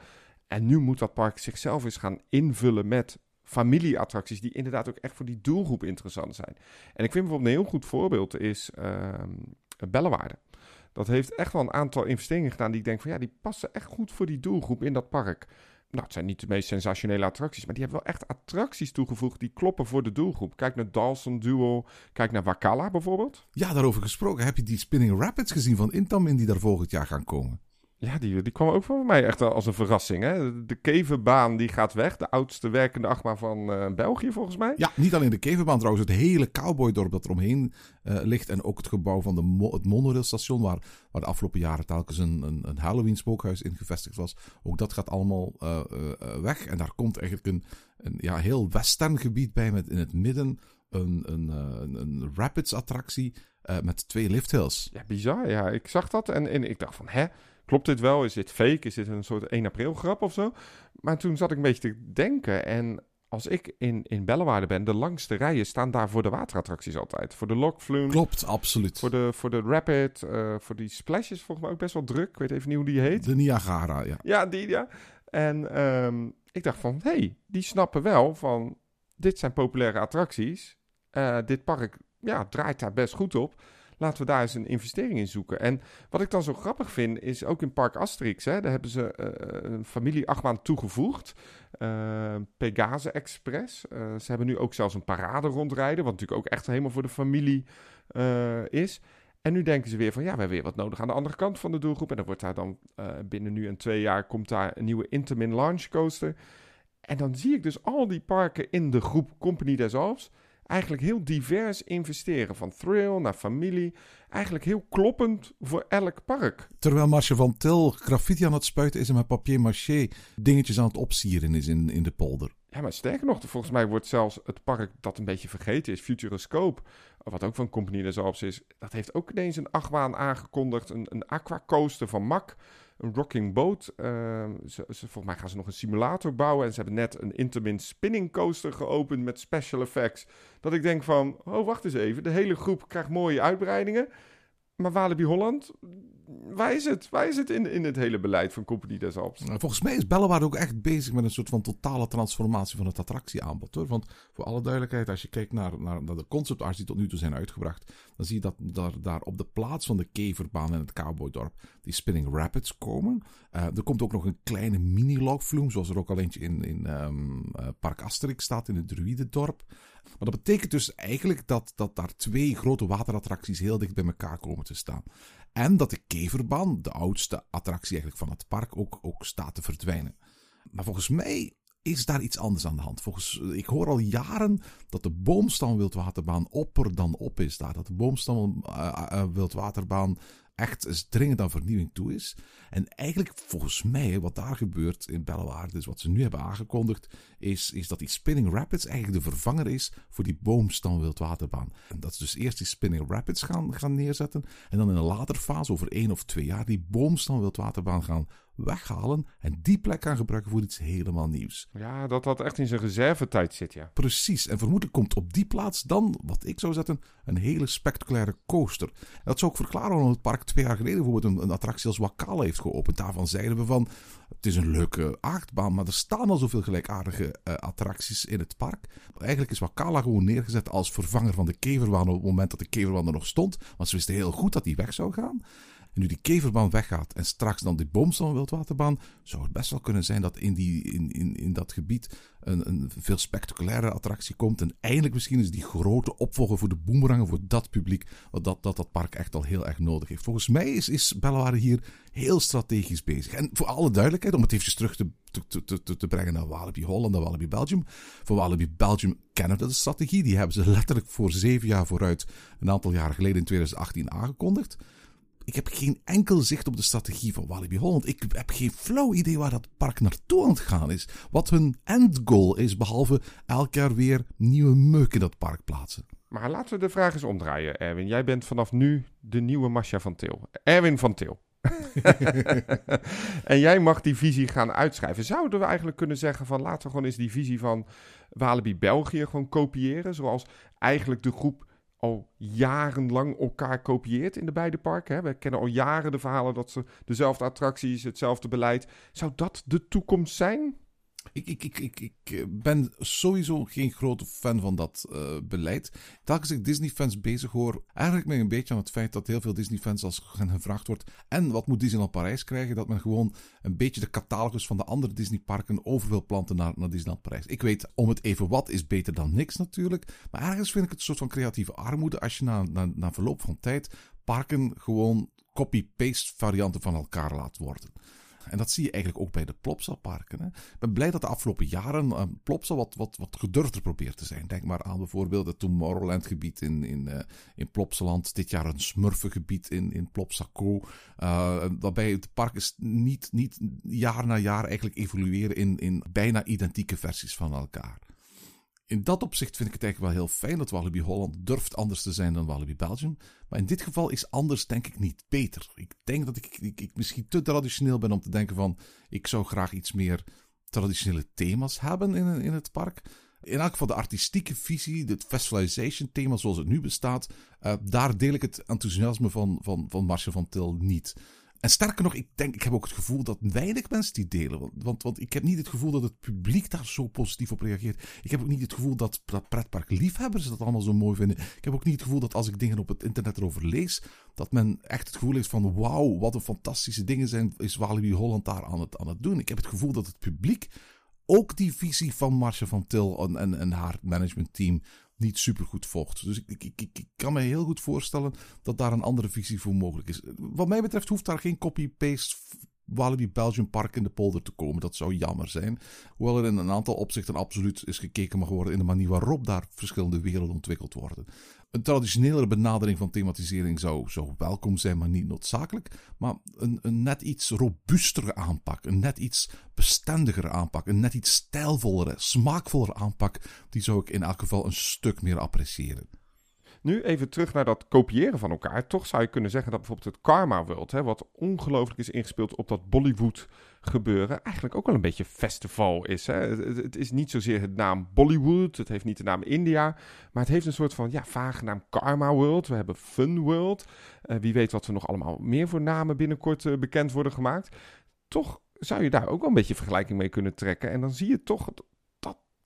En nu moet dat park zichzelf eens gaan invullen met familieattracties die inderdaad ook echt voor die doelgroep interessant zijn. En ik vind bijvoorbeeld een heel goed voorbeeld is uh. Dat heeft echt wel een aantal investeringen gedaan die ik denk van ja, die passen echt goed voor die doelgroep in dat park. Nou, het zijn niet de meest sensationele attracties, maar die hebben wel echt attracties toegevoegd die kloppen voor de doelgroep. Kijk naar Dawson Duel, kijk naar Wakala bijvoorbeeld. Ja, daarover gesproken. Heb je die Spinning Rapids gezien van Intamin die daar volgend jaar gaan komen? Ja, die, die kwam ook voor mij echt als een verrassing. Hè? De kevenbaan die gaat weg. De oudste werkende achtbaan van uh, België volgens mij. Ja, niet alleen de kevenbaan trouwens. Het hele cowboydorp dat eromheen uh, ligt. En ook het gebouw van de mo het monorailstation waar, waar de afgelopen jaren telkens een, een, een Halloween spookhuis in gevestigd was. Ook dat gaat allemaal uh, weg. En daar komt eigenlijk een, een ja, heel western gebied bij met in het midden een, een, een, een rapids attractie met twee lifthills. Ja, bizar. Ja, ik zag dat en, en ik dacht van hè klopt dit wel? Is dit fake? Is dit een soort 1 april grap of zo? Maar toen zat ik een beetje te denken en als ik in, in Bellewaarde ben, de langste rijen staan daar voor de waterattracties altijd. Voor de Lokflume. Klopt, absoluut. Voor de, voor de Rapid, uh, voor die splashes volgens mij ook best wel druk. Ik weet even niet hoe die heet. De Niagara, ja. Ja, die ja. En um, ik dacht van, hé, hey, die snappen wel van, dit zijn populaire attracties. Uh, dit park ja, draait daar best goed op laten we daar eens een investering in zoeken. En wat ik dan zo grappig vind, is ook in Park Asterix, hè, daar hebben ze uh, een familie achtbaan toegevoegd. Uh, Pegase Express. Uh, ze hebben nu ook zelfs een parade rondrijden, wat natuurlijk ook echt helemaal voor de familie is. En nu denken ze weer van, ja, we hebben weer wat nodig aan de andere kant van de doelgroep. En dan wordt daar dan binnen nu en twee jaar komt daar een nieuwe Intamin Launch Coaster. En dan zie ik dus al die parken in de groep Company des Alps eigenlijk heel divers investeren. Van thrill naar familie. Eigenlijk heel kloppend voor elk park. Terwijl Marcia van Til graffiti aan het spuiten is en met papier maché dingetjes aan het opsieren is in, in de polder. Ja, maar sterker nog, volgens mij wordt zelfs het park dat een beetje vergeten is, Futuroscope, wat ook van Compagnie des Alps is, dat heeft ook ineens een achtbaan aangekondigd, een, een aquacoaster van MAC een rocking boat. Ze, ze, volgens mij gaan ze nog een simulator bouwen. En ze hebben net een Intermin spinning coaster geopend met special effects. Dat ik denk van, oh wacht eens even. De hele groep krijgt mooie uitbreidingen. Maar Walibi Holland, waar is het? Waar is het in, in het hele beleid van Compagnie des Alps? Nou, volgens mij is Bellewaarde ook echt bezig met een soort van totale transformatie van het attractieaanbod. Hoor. Want voor alle duidelijkheid, als je kijkt naar, naar, naar de concept arts die tot nu toe zijn uitgebracht, dan zie je dat daar, daar op de plaats van de keverbaan en het cowboydorp die Spinning Rapids komen. Uh, er komt ook nog een kleine mini-logflume, zoals er ook al eentje in, in um, uh, Park Asterix staat, in het Druidendorp. Maar dat betekent dus eigenlijk dat, dat daar twee grote waterattracties heel dicht bij elkaar komen te staan. En dat de keverbaan, de oudste attractie eigenlijk van het park, ook, ook staat te verdwijnen. Maar volgens mij is daar iets anders aan de hand. Volgens, ik hoor al jaren dat de boomstam wildwaterbaan opper dan op is daar. Dat de boomstam uh, uh, wildwaterbaan echt dringend aan vernieuwing toe is. En eigenlijk, volgens mij, wat daar gebeurt in Bellewaarde, dus wat ze nu hebben aangekondigd, is, is dat die Spinning Rapids eigenlijk de vervanger is voor die boomstam wildwaterbaan. En dat ze dus eerst die Spinning Rapids gaan, gaan neerzetten en dan in een later fase, over één of twee jaar, die boomstam wildwaterbaan gaan weghalen en die plek gaan gebruiken voor iets helemaal nieuws. Ja, dat dat echt in zijn reservetijd zit, ja. Precies, en vermoedelijk komt op die plaats dan, wat ik zou zetten, een hele spectaculaire coaster. dat zou ook verklaren waarom het park twee jaar geleden bijvoorbeeld een, een attractie als Wakala heeft geopend. Daarvan zeiden we van, het is een leuke achtbaan, maar er staan al zoveel gelijkaardige uh, attracties in het park. Eigenlijk is Wakala gewoon neergezet als vervanger van de keverbaan op het moment dat de keverbaan er nog stond. Want ze wisten heel goed dat die weg zou gaan. En nu die keverbaan weggaat en straks dan die boomstam wildwaterbaan, zou het best wel kunnen zijn dat in, die, in, in, in dat gebied een, een veel spectaculaire attractie komt. En eindelijk misschien is die grote opvolger voor de boemerangen, voor dat publiek, wat dat, dat dat park echt al heel erg nodig heeft. Volgens mij is, is hier heel strategisch bezig. En voor alle duidelijkheid, om het even terug te, te, te, te brengen naar Walibi Holland en Walibi Belgium. Voor Walibi Belgium kennen we de strategie. Die hebben ze letterlijk voor zeven jaar vooruit, een aantal jaren geleden in 2018 aangekondigd. Ik heb geen enkel zicht op de strategie van Walibi Holland. Ik heb geen flauw idee waar dat park naartoe aan het gaan is. Wat hun endgoal is, behalve elk jaar weer nieuwe meuk in dat park plaatsen. Maar laten we de vraag eens omdraaien, Erwin. Jij bent vanaf nu de nieuwe Masha van Til. Erwin van Til. <laughs> en jij mag die visie gaan uitschrijven. Zouden we eigenlijk kunnen zeggen van laten we gewoon eens die visie van Walibi België gewoon kopiëren? Zoals eigenlijk de groep al jarenlang elkaar kopieert in de beide parken. Hè? We kennen al jaren de verhalen dat ze dezelfde attracties, hetzelfde beleid. Zou dat de toekomst zijn? Ik, ik, ik, ik, eh, ben sowieso geen grote fan van dat uh, beleid. Telkens ik Disney-fans bezig hoor, eigenlijk ben ik een beetje aan het feit dat heel veel Disney-fans als gevraagd wordt en wat moet Disneyland Parijs krijgen, dat men gewoon een beetje de catalogus van de andere Disney-parken over wil planten naar, naar Disneyland Parijs. Ik weet, om het even wat is beter dan niks natuurlijk, maar ergens vind ik het een soort van creatieve armoede als je na, na, na verloop van tijd parken gewoon copy-paste varianten van elkaar laat worden. En dat zie je eigenlijk ook bij de Plopsa-parken. Ik ben blij dat de afgelopen jaren uh, Plopsa wat, wat, wat gedurfder probeert te zijn. Denk maar aan bijvoorbeeld het Tomorrowland-gebied in, in, uh, in Plopsaland. Dit jaar een Smurfengebied in, in Plopsaco. Uh, waarbij het park niet, niet jaar na jaar eigenlijk evolueren in, in bijna identieke versies van elkaar in dat opzicht vind ik het eigenlijk wel heel fijn dat Walibi Holland durft anders te zijn dan Walibi Belgium. Maar in dit geval is anders denk ik niet beter. Ik denk dat ik, ik, misschien te traditioneel ben om te denken van... ik zou graag iets meer traditionele thema's hebben in, in het park. In elk geval de artistieke visie, het festivalization thema zoals het nu bestaat... Uh, daar deel ik het enthousiasme van, van, van Marcia van Til niet. En sterker nog, ik denk, ik heb ook het gevoel dat weinig mensen die delen. Want, want, ik heb niet het gevoel dat het publiek daar zo positief op reageert. Ik heb ook niet het gevoel dat, dat pretparkliefhebbers dat allemaal zo mooi vinden. Ik heb ook niet het gevoel dat als ik dingen op het internet erover lees, dat men echt het gevoel heeft van wauw, wat een fantastische dingen zijn, is Walibi Holland daar aan het, aan het doen. Ik heb het gevoel dat het publiek ook die visie van Marcia van Til en, en, en haar managementteam niet super goed volgt. Dus ik, ik, ik, ik, kan me heel goed voorstellen dat daar een andere visie voor mogelijk is. Wat mij betreft hoeft daar geen copy-paste Walibi Belgium Park in de polder te komen. Dat zou jammer zijn. Hoewel er in een aantal opzichten absoluut is gekeken mag worden in de manier waarop daar verschillende werelden ontwikkeld worden. Een traditionelere benadering van thematisering zou, welkom zijn, maar niet noodzakelijk. Maar een, een net iets robuustere aanpak, een net iets bestendigere aanpak, een net iets stijlvollere, smaakvollere aanpak, die zou ik in elk geval een stuk meer appreciëren. Nu even terug naar dat kopiëren van elkaar. Toch zou je kunnen zeggen dat bijvoorbeeld het Karma World, hè, wat ongelooflijk is ingespeeld op dat Bollywood gebeuren, eigenlijk ook wel een beetje festival is. Het, is niet zozeer het naam Bollywood, het heeft niet de naam India, maar het heeft een soort van ja, vage naam Karma World. We hebben Fun World. Uh, wie weet wat er nog allemaal meer voor namen binnenkort uh, bekend worden gemaakt. Toch zou je daar ook wel een beetje vergelijking mee kunnen trekken. En dan zie je toch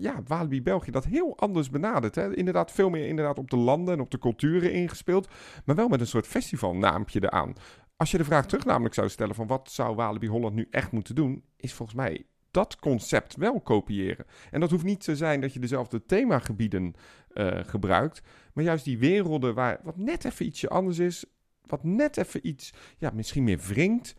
ja, Walibi België dat heel anders benadert. Hè? Inderdaad, veel meer inderdaad op de landen en op de culturen ingespeeld. Maar wel met een soort festivalnaampje eraan. Als je de vraag terug namelijk zou stellen van wat zou Walibi Holland nu echt moeten doen, is volgens mij dat concept wel kopiëren. En dat hoeft niet te zijn dat je dezelfde themagebieden uh, gebruikt, maar juist die werelden waar wat net even ietsje anders is, wat net even iets, ja, misschien meer wringt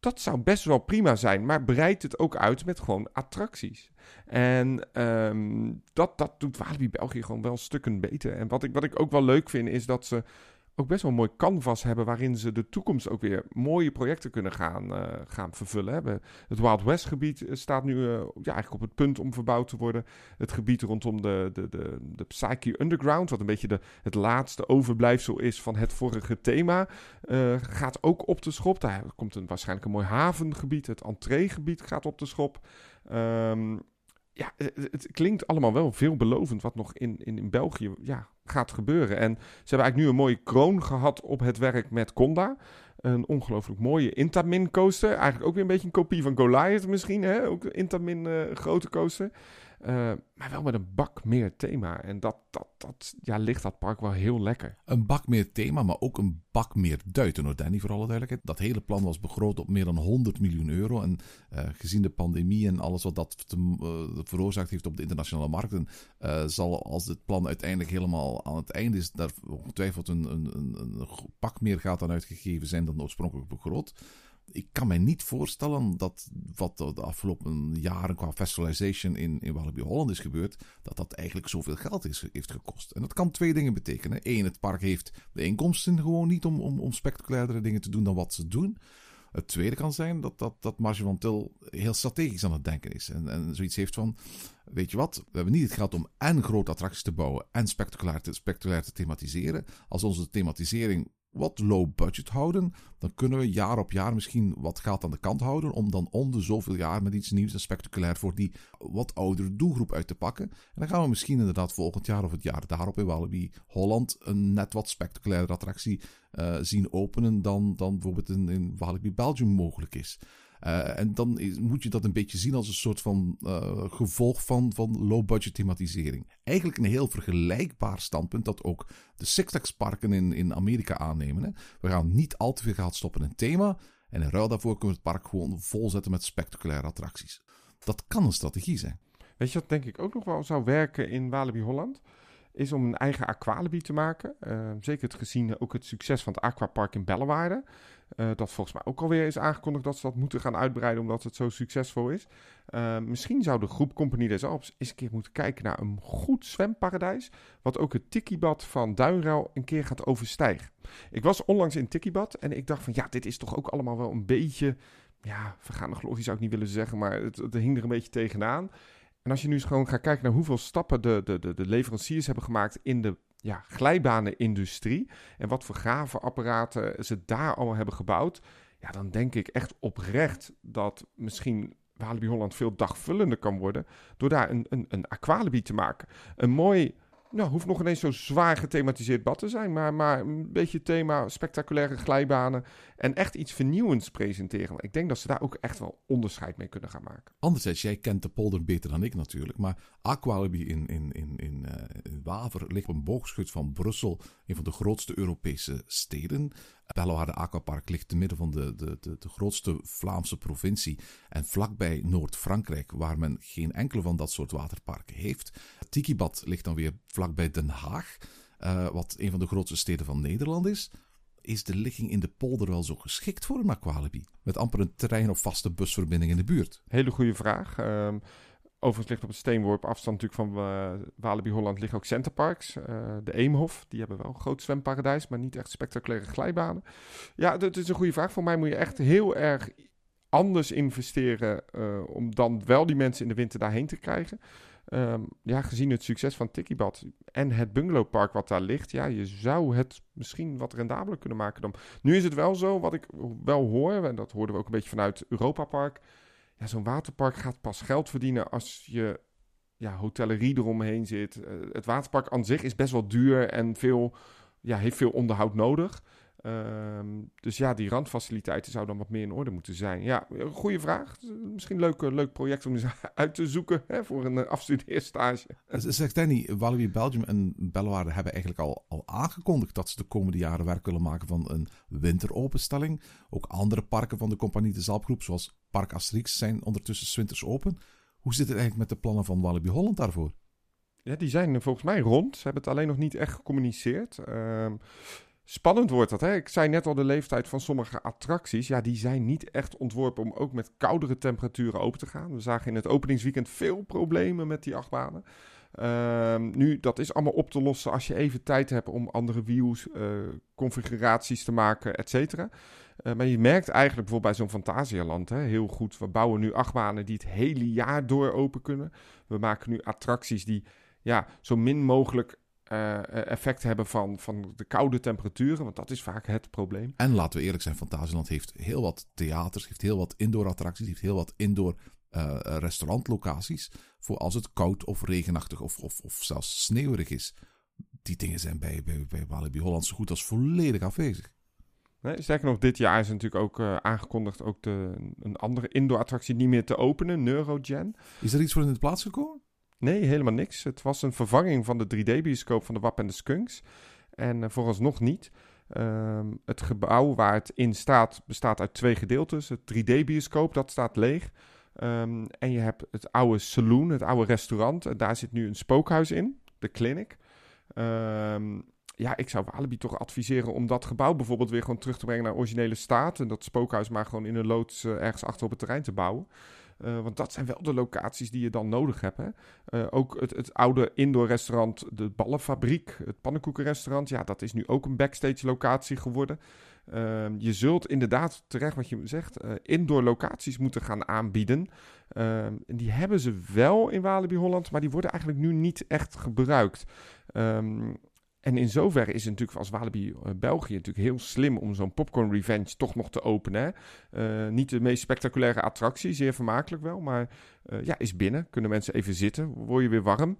dat zou best wel prima zijn, maar breid het ook uit met gewoon attracties. En um, dat, dat doet Walibi België gewoon wel stukken beter. En wat ik, wat ik ook wel leuk vind, is dat ze ook best wel een mooi canvas hebben waarin ze de toekomst ook weer mooie projecten kunnen gaan, uh, gaan vervullen. Hebben. Het Wild West gebied eh, staat nu uh, ja, eigenlijk op het punt om verbouwd te worden. Het gebied rondom de, de, de, de Psyche Underground, wat een beetje de, het laatste overblijfsel is van het vorige thema, gaat ook op de schop. Daar komt een, waarschijnlijk een mooi havengebied. Het entreegebied gaat op de schop. Um, ja, het, klinkt allemaal wel veelbelovend wat nog in, in, in België ja, gaat gebeuren. En ze hebben eigenlijk nu een mooie kroon gehad op het werk met Conda. Een ongelooflijk mooie Intamin coaster. Eigenlijk ook weer een beetje een kopie van Goliath misschien. Hè? Ook Intamin uh, grote coaster. Uh, maar wel met een bak meer thema. En dat, dat, dat ja, ligt dat park wel heel lekker. Een bak meer thema, maar ook een bak meer duiten, Danny, voor alle duidelijkheid. Dat hele plan was begroot op meer dan 100 miljoen euro. En uh, gezien de pandemie en alles wat dat te, uh, veroorzaakt heeft op de internationale markten, zal als dit plan uiteindelijk helemaal aan het einde is, daar ongetwijfeld een, een, een, een pak meer gaat dan uitgegeven zijn dan oorspronkelijk begroot ik kan mij niet voorstellen dat wat de afgelopen jaren qua festivalization in, in Walibi Holland is gebeurd, dat dat eigenlijk zoveel geld is, heeft gekost. En dat kan twee dingen betekenen. Eén, het park heeft de inkomsten gewoon niet om, om, om spectaculairdere dingen te doen dan wat ze doen. Het tweede kan zijn dat, dat, dat Marge van Til heel strategisch aan het denken is. En, en zoiets heeft van, weet je wat, we hebben niet het geld om en grote attracties te bouwen en spectaculair te, spectaculair te thematiseren. Als onze thematisering wat low budget houden, dan kunnen we jaar op jaar misschien wat geld aan de kant houden om dan om de zoveel jaar met iets nieuws en spectaculair voor die wat oudere doelgroep uit te pakken. En dan gaan we misschien inderdaad volgend jaar of het jaar daarop in Walibi Holland een net wat spectaculaire attractie uh, zien openen dan, dan bijvoorbeeld in, in Walibi Belgium mogelijk is. Uh, en dan moet je dat een beetje zien als een soort van uh, gevolg van, van low-budget thematisering. Eigenlijk een heel vergelijkbaar standpunt dat ook de Six Flags parken in, in Amerika aannemen. Hè. We gaan niet al te veel geld stoppen in het thema. En in ruil daarvoor kunnen we het park gewoon volzetten met spectaculaire attracties. Dat kan een strategie zijn. Weet je wat denk ik ook nog wel zou werken in Walibi Holland? Is om een eigen aqualibi te maken. Uh, zeker het gezien ook het succes van het aquapark in Bellewaarde. Uh, dat volgens mij ook alweer is aangekondigd dat ze dat moeten gaan uitbreiden omdat het zo succesvol is. Uh, misschien zou de groep Compagnie des Alps eens een keer moeten kijken naar een goed zwemparadijs. Wat ook het Tikibad van Duinruil een keer gaat overstijgen. Ik was onlangs in Tikibad en ik dacht van ja, dit is toch ook allemaal wel een beetje... Ja, vergaande glorie zou ik niet willen zeggen, maar het, het hing er een beetje tegenaan. En als je nu eens gewoon gaat kijken naar hoeveel stappen de, de, de, de leveranciers hebben gemaakt in de ja, glijbanenindustrie en wat voor gravenapparaten ze daar allemaal hebben gebouwd, ja, dan denk ik echt oprecht dat misschien Walibi Holland veel dagvullender kan worden door daar een, een, een aqualibi te maken. Een mooi nou, hoeft nog ineens zo zwaar gethematiseerd bad te zijn, maar, maar een beetje thema spectaculaire glijbanen en echt iets vernieuwends presenteren. Ik denk dat ze daar ook echt wel onderscheid mee kunnen gaan maken. Anderzijds, jij kent de polder beter dan ik natuurlijk, maar Aqualibi in, in, in, in, uh, Waver ligt op een boogschut van Brussel, een van de grootste Europese steden. Bellewaarde Aquapark ligt te midden van de, de, de, de grootste Vlaamse provincie en vlakbij Noord-Frankrijk, waar men geen enkele van dat soort waterparken heeft. Tikibad ligt dan weer vlakbij Den Haag, uh, wat een van de grootste steden van Nederland is. Is de ligging in de polder wel zo geschikt voor een aqualibi? Met amper een trein of vaste busverbinding in de buurt? Hele goede vraag. Um, Overigens ligt op een steenworp afstand natuurlijk van uh, Walibi Holland liggen ook centerparks. Uh, de Eemhof, die hebben wel een groot zwemparadijs, maar niet echt spectaculaire glijbanen. Ja, dat is een goede vraag. Voor mij moet je echt heel erg anders investeren uh, om dan wel die mensen in de winter daarheen te krijgen. Um, ja, gezien het succes van Tikibad en het bungalowpark wat daar ligt, ja, je zou het misschien wat rendabeler kunnen maken dan. Nu is het wel zo, wat ik wel hoor, en dat hoorden we ook een beetje vanuit Europa Park ja, zo'n waterpark gaat pas geld verdienen als je ja, hotellerie eromheen zit. Uh, het waterpark aan zich is best wel duur en veel, ja, heeft veel onderhoud nodig. Um, dus ja, die randfaciliteiten zouden dan wat meer in orde moeten zijn. Ja, goede vraag. Misschien een leuk, leuk project om eens <laughs> uit te zoeken hè, voor een afstudeerstage. Zegt Danny, Walibi Belgium en Bellewaarde hebben eigenlijk al, al aangekondigd dat ze de komende jaren werk willen maken van een winteropenstelling. Ook andere parken van de Compagnie de Zalpgroep, zoals Park Asterix, zijn ondertussen winters open. Hoe zit het eigenlijk met de plannen van Walibi Holland daarvoor? Ja, die zijn volgens mij rond. Ze hebben het alleen nog niet echt gecommuniceerd. Uh, Spannend wordt dat. Hè? Ik zei net al, de leeftijd van sommige attracties, ja, die zijn niet echt ontworpen om ook met koudere temperaturen open te gaan. We zagen in het openingsweekend veel problemen met die achtbanen. Ehm, nu, dat is allemaal op te lossen als je even tijd hebt om andere views, uh, configuraties te maken, et cetera. Uh, maar je merkt eigenlijk bijvoorbeeld bij zo'n Fantasialand hè, heel goed. We bouwen nu achtbanen die het hele jaar door open kunnen. We maken nu attracties die ja, zo min mogelijk uh, effect hebben van, van de koude temperaturen. Want dat is vaak het probleem. En laten we eerlijk zijn, Fantasieland heeft heel wat theaters, heeft heel wat indoor attracties, heeft heel wat indoor uh, restaurantlocaties. Voor als het koud of regenachtig of, of, of zelfs sneeuwig is. Die dingen zijn bij, bij, bij Walibi Holland zo goed als volledig afwezig. Nee, sterker nog, dit jaar is natuurlijk ook uh, aangekondigd ook de, een andere indoor attractie niet meer te openen, Neurogen. Is er iets voor in de plaats gekomen? Nee, helemaal niks. Het was een vervanging van de 3D-bioscoop van de Wap en de Skunks. En uh, vooralsnog niet. Um, het gebouw waar het in staat bestaat uit twee gedeeltes. Het 3D-bioscoop, dat staat leeg. Um, en je hebt het oude saloon, het oude restaurant. En daar zit nu een spookhuis in, de clinic. Um, ja, ik zou Walibi toch adviseren om dat gebouw bijvoorbeeld weer gewoon terug te brengen naar originele staat. En dat spookhuis maar gewoon in een loods uh, ergens achter op het terrein te bouwen. Uh, want dat zijn wel de locaties die je dan nodig hebt. Hè? Uh, ook het, het, oude indoor restaurant, de Ballenfabriek, het pannenkoekenrestaurant. Ja, dat is nu ook een backstage locatie geworden. Uh, je zult inderdaad, terecht wat je zegt, indoor locaties moeten gaan aanbieden. Ehm, die hebben ze wel in Walibi Holland, maar die worden eigenlijk nu niet echt gebruikt. Um, en in zoverre is het natuurlijk als Walibi uh, België natuurlijk heel slim om zo'n Popcorn Revenge toch nog te openen. Uh, niet de meest spectaculaire attractie, zeer vermakelijk wel, maar uh, ja, is binnen. Kunnen mensen even zitten, word je weer warm.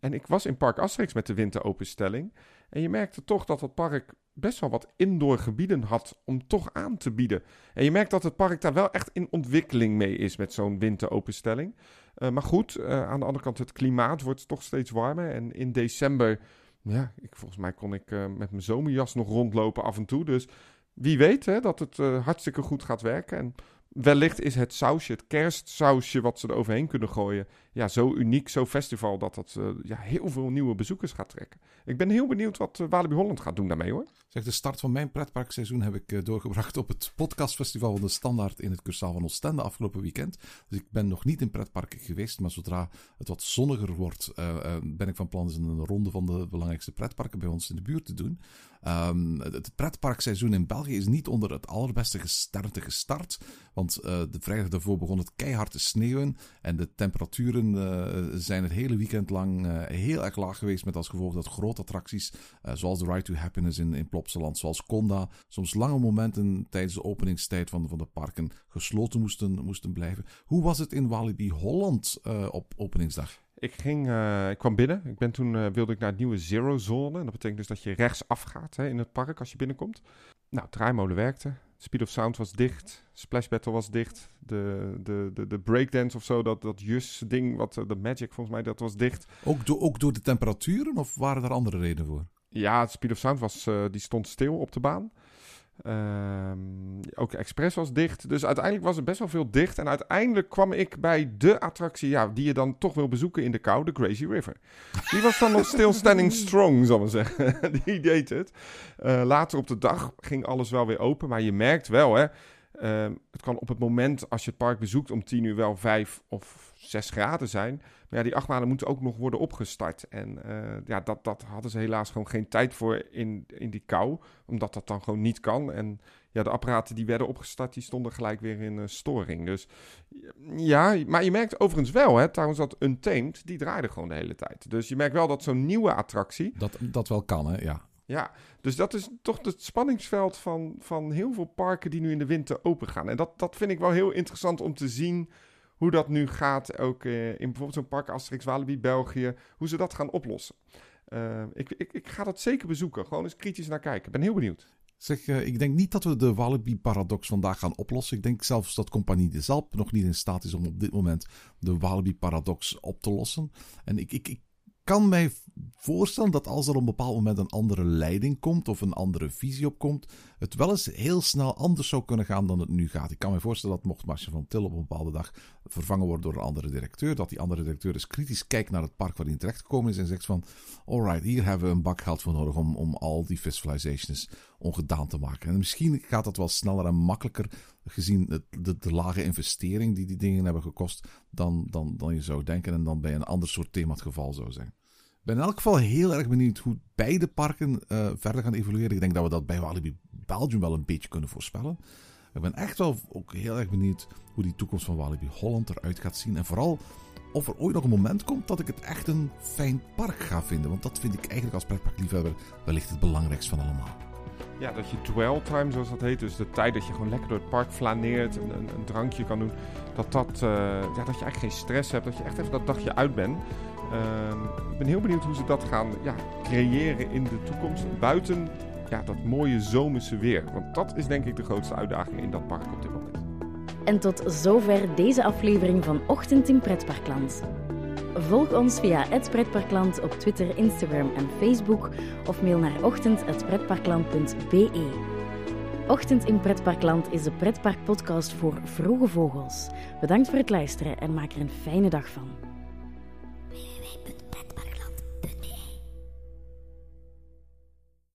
en ik was in Park Asterix met de winteropenstelling. En je merkte toch dat het park best wel wat indoor gebieden had om toch aan te bieden. En je merkt dat het park daar wel echt in ontwikkeling mee is met zo'n winteropenstelling. maar goed, aan de andere kant, het klimaat wordt toch steeds warmer. En in december ja, ik, volgens mij kon ik uh, met mijn zomerjas nog rondlopen af en toe. Dus wie weet hè, dat het uh, hartstikke goed gaat werken. En wellicht is het sausje, het kerstsausje wat ze er overheen kunnen gooien, ja, zo uniek, zo festival, dat dat uh, ja, heel veel nieuwe bezoekers gaat trekken. Ik ben heel benieuwd wat uh, Walibi Holland gaat doen daarmee hoor. Zeg, de start van mijn pretparkseizoen heb ik uh, doorgebracht op het podcastfestival van de Standaard in het Cursaal van Oostende afgelopen weekend. Dus ik ben nog niet in pretparken geweest, maar zodra het wat zonniger wordt, ben ik van plan eens een ronde van de belangrijkste pretparken bij ons in de buurt te doen. Um, het pretparkseizoen in België is niet onder het allerbeste gestarte gestart. Want uh, de vrijdag daarvoor begon het keihard te sneeuwen. En de temperaturen uh, zijn het hele weekend lang uh, heel erg laag geweest. Met als gevolg dat grote attracties, zoals de Ride to Happiness in, in Plopsaland, zoals Conda, soms lange momenten tijdens de openingstijd van, van de parken gesloten moesten, moesten blijven. Hoe was het in Walibi Holland op openingsdag? Ik, ging, uh, ik kwam binnen. Ik ben toen uh, wilde ik naar het nieuwe Zero Zone. En dat betekent dus dat je rechts afgaat hè, in het park als je binnenkomt. Nou, draaimolen werkte. Speed of Sound was dicht. Splash Battle was dicht. De, de, de, de breakdance of zo, dat, dat Jus ding, wat, de Magic volgens mij, dat was dicht. Ook, do, ook door de temperaturen of waren er andere redenen voor? Ja, Speed of Sound was, uh, die stond stil op de baan. Um, ook Express was dicht. Dus uiteindelijk was er best wel veel dicht. En uiteindelijk kwam ik bij de attractie ja, die je dan toch wil bezoeken in de kou, de Crazy River. Die was dan nog still standing <laughs> strong, zal ik zeggen. <laughs> die deed het. Uh, later op de dag ging alles wel weer open. Maar je merkt wel, hè. Uh, het kan op het moment als je het park bezoekt om tien uur wel vijf of zes graden zijn. Maar ja, die achtbanen moeten ook nog worden opgestart. En uh, ja, dat, dat hadden ze helaas gewoon geen tijd voor in, in die kou. Omdat dat dan gewoon niet kan. En ja, de apparaten die werden opgestart, die stonden gelijk weer in uh, storing. Dus ja, maar je merkt overigens wel, hè, trouwens dat Untamed, die draaide gewoon de hele tijd. Dus je merkt wel dat zo'n nieuwe attractie... Dat, dat wel kan, hè, ja. Ja, dus dat is toch het spanningsveld van, van heel veel parken die nu in de winter open gaan. En dat, dat vind ik wel heel interessant om te zien hoe dat nu gaat. Ook uh, in bijvoorbeeld zo'n park Asterix Walibi België. Hoe ze dat gaan oplossen. Uh, ik, ik, ik ga dat zeker bezoeken. Gewoon eens kritisch naar kijken. Ik ben heel benieuwd. Zeg, uh, ik denk niet dat we de Walibi-paradox vandaag gaan oplossen. Ik denk zelfs dat Compagnie de Zalp nog niet in staat is om op dit moment de Walibi-paradox op te lossen. En ik, ik, ik kan mij voorstellen dat als er op een bepaald moment een andere leiding komt of een andere visie op komt, het wel eens heel snel anders zou kunnen gaan dan het nu gaat. Ik kan me voorstellen dat mocht Marcia van Til op een bepaalde dag vervangen worden door een andere directeur, dat die andere directeur eens kritisch kijkt naar het park waar hij terecht gekomen is en zegt van, alright, hier hebben we een bak geld voor nodig om, om al die visualizations ongedaan te maken. En misschien gaat dat wel sneller en makkelijker gezien de, de, lage investering die die dingen hebben gekost dan, dan, dan je zou denken en dan bij een ander soort thema het geval zou zijn. Ben in elk geval heel erg benieuwd hoe beide parken uh, verder gaan evolueren. Ik denk dat we dat bij Walibi Belgium wel een beetje kunnen voorspellen. Ik ben echt wel ook heel erg benieuwd hoe die toekomst van Walibi Holland eruit gaat zien. En vooral of er ooit nog een moment komt dat ik het echt een fijn park ga vinden. Want dat vind ik eigenlijk als pretparkliefhebber wellicht het belangrijkste van allemaal. Ja, dat je dwell time, zoals dat heet, dus de tijd dat je gewoon lekker door het park flaneert, een, een, drankje kan doen, dat, dat, uh, ja, dat je eigenlijk geen stress hebt, dat je echt even dat dagje uit bent. Uh, ik ben heel benieuwd hoe ze dat gaan ja, creëren in de toekomst, buiten ja, dat mooie zomerse weer. Want dat is denk ik de grootste uitdaging in dat park op dit moment. En tot zover deze aflevering van Ochtend in Pretparkland. Volg ons via het Pretparkland op Twitter, Instagram en Facebook of mail naar ochtend.pretparkland.be. Ochtend in Pretparkland is de pretparkpodcast voor vroege vogels. Bedankt voor het luisteren en maak er een fijne dag van.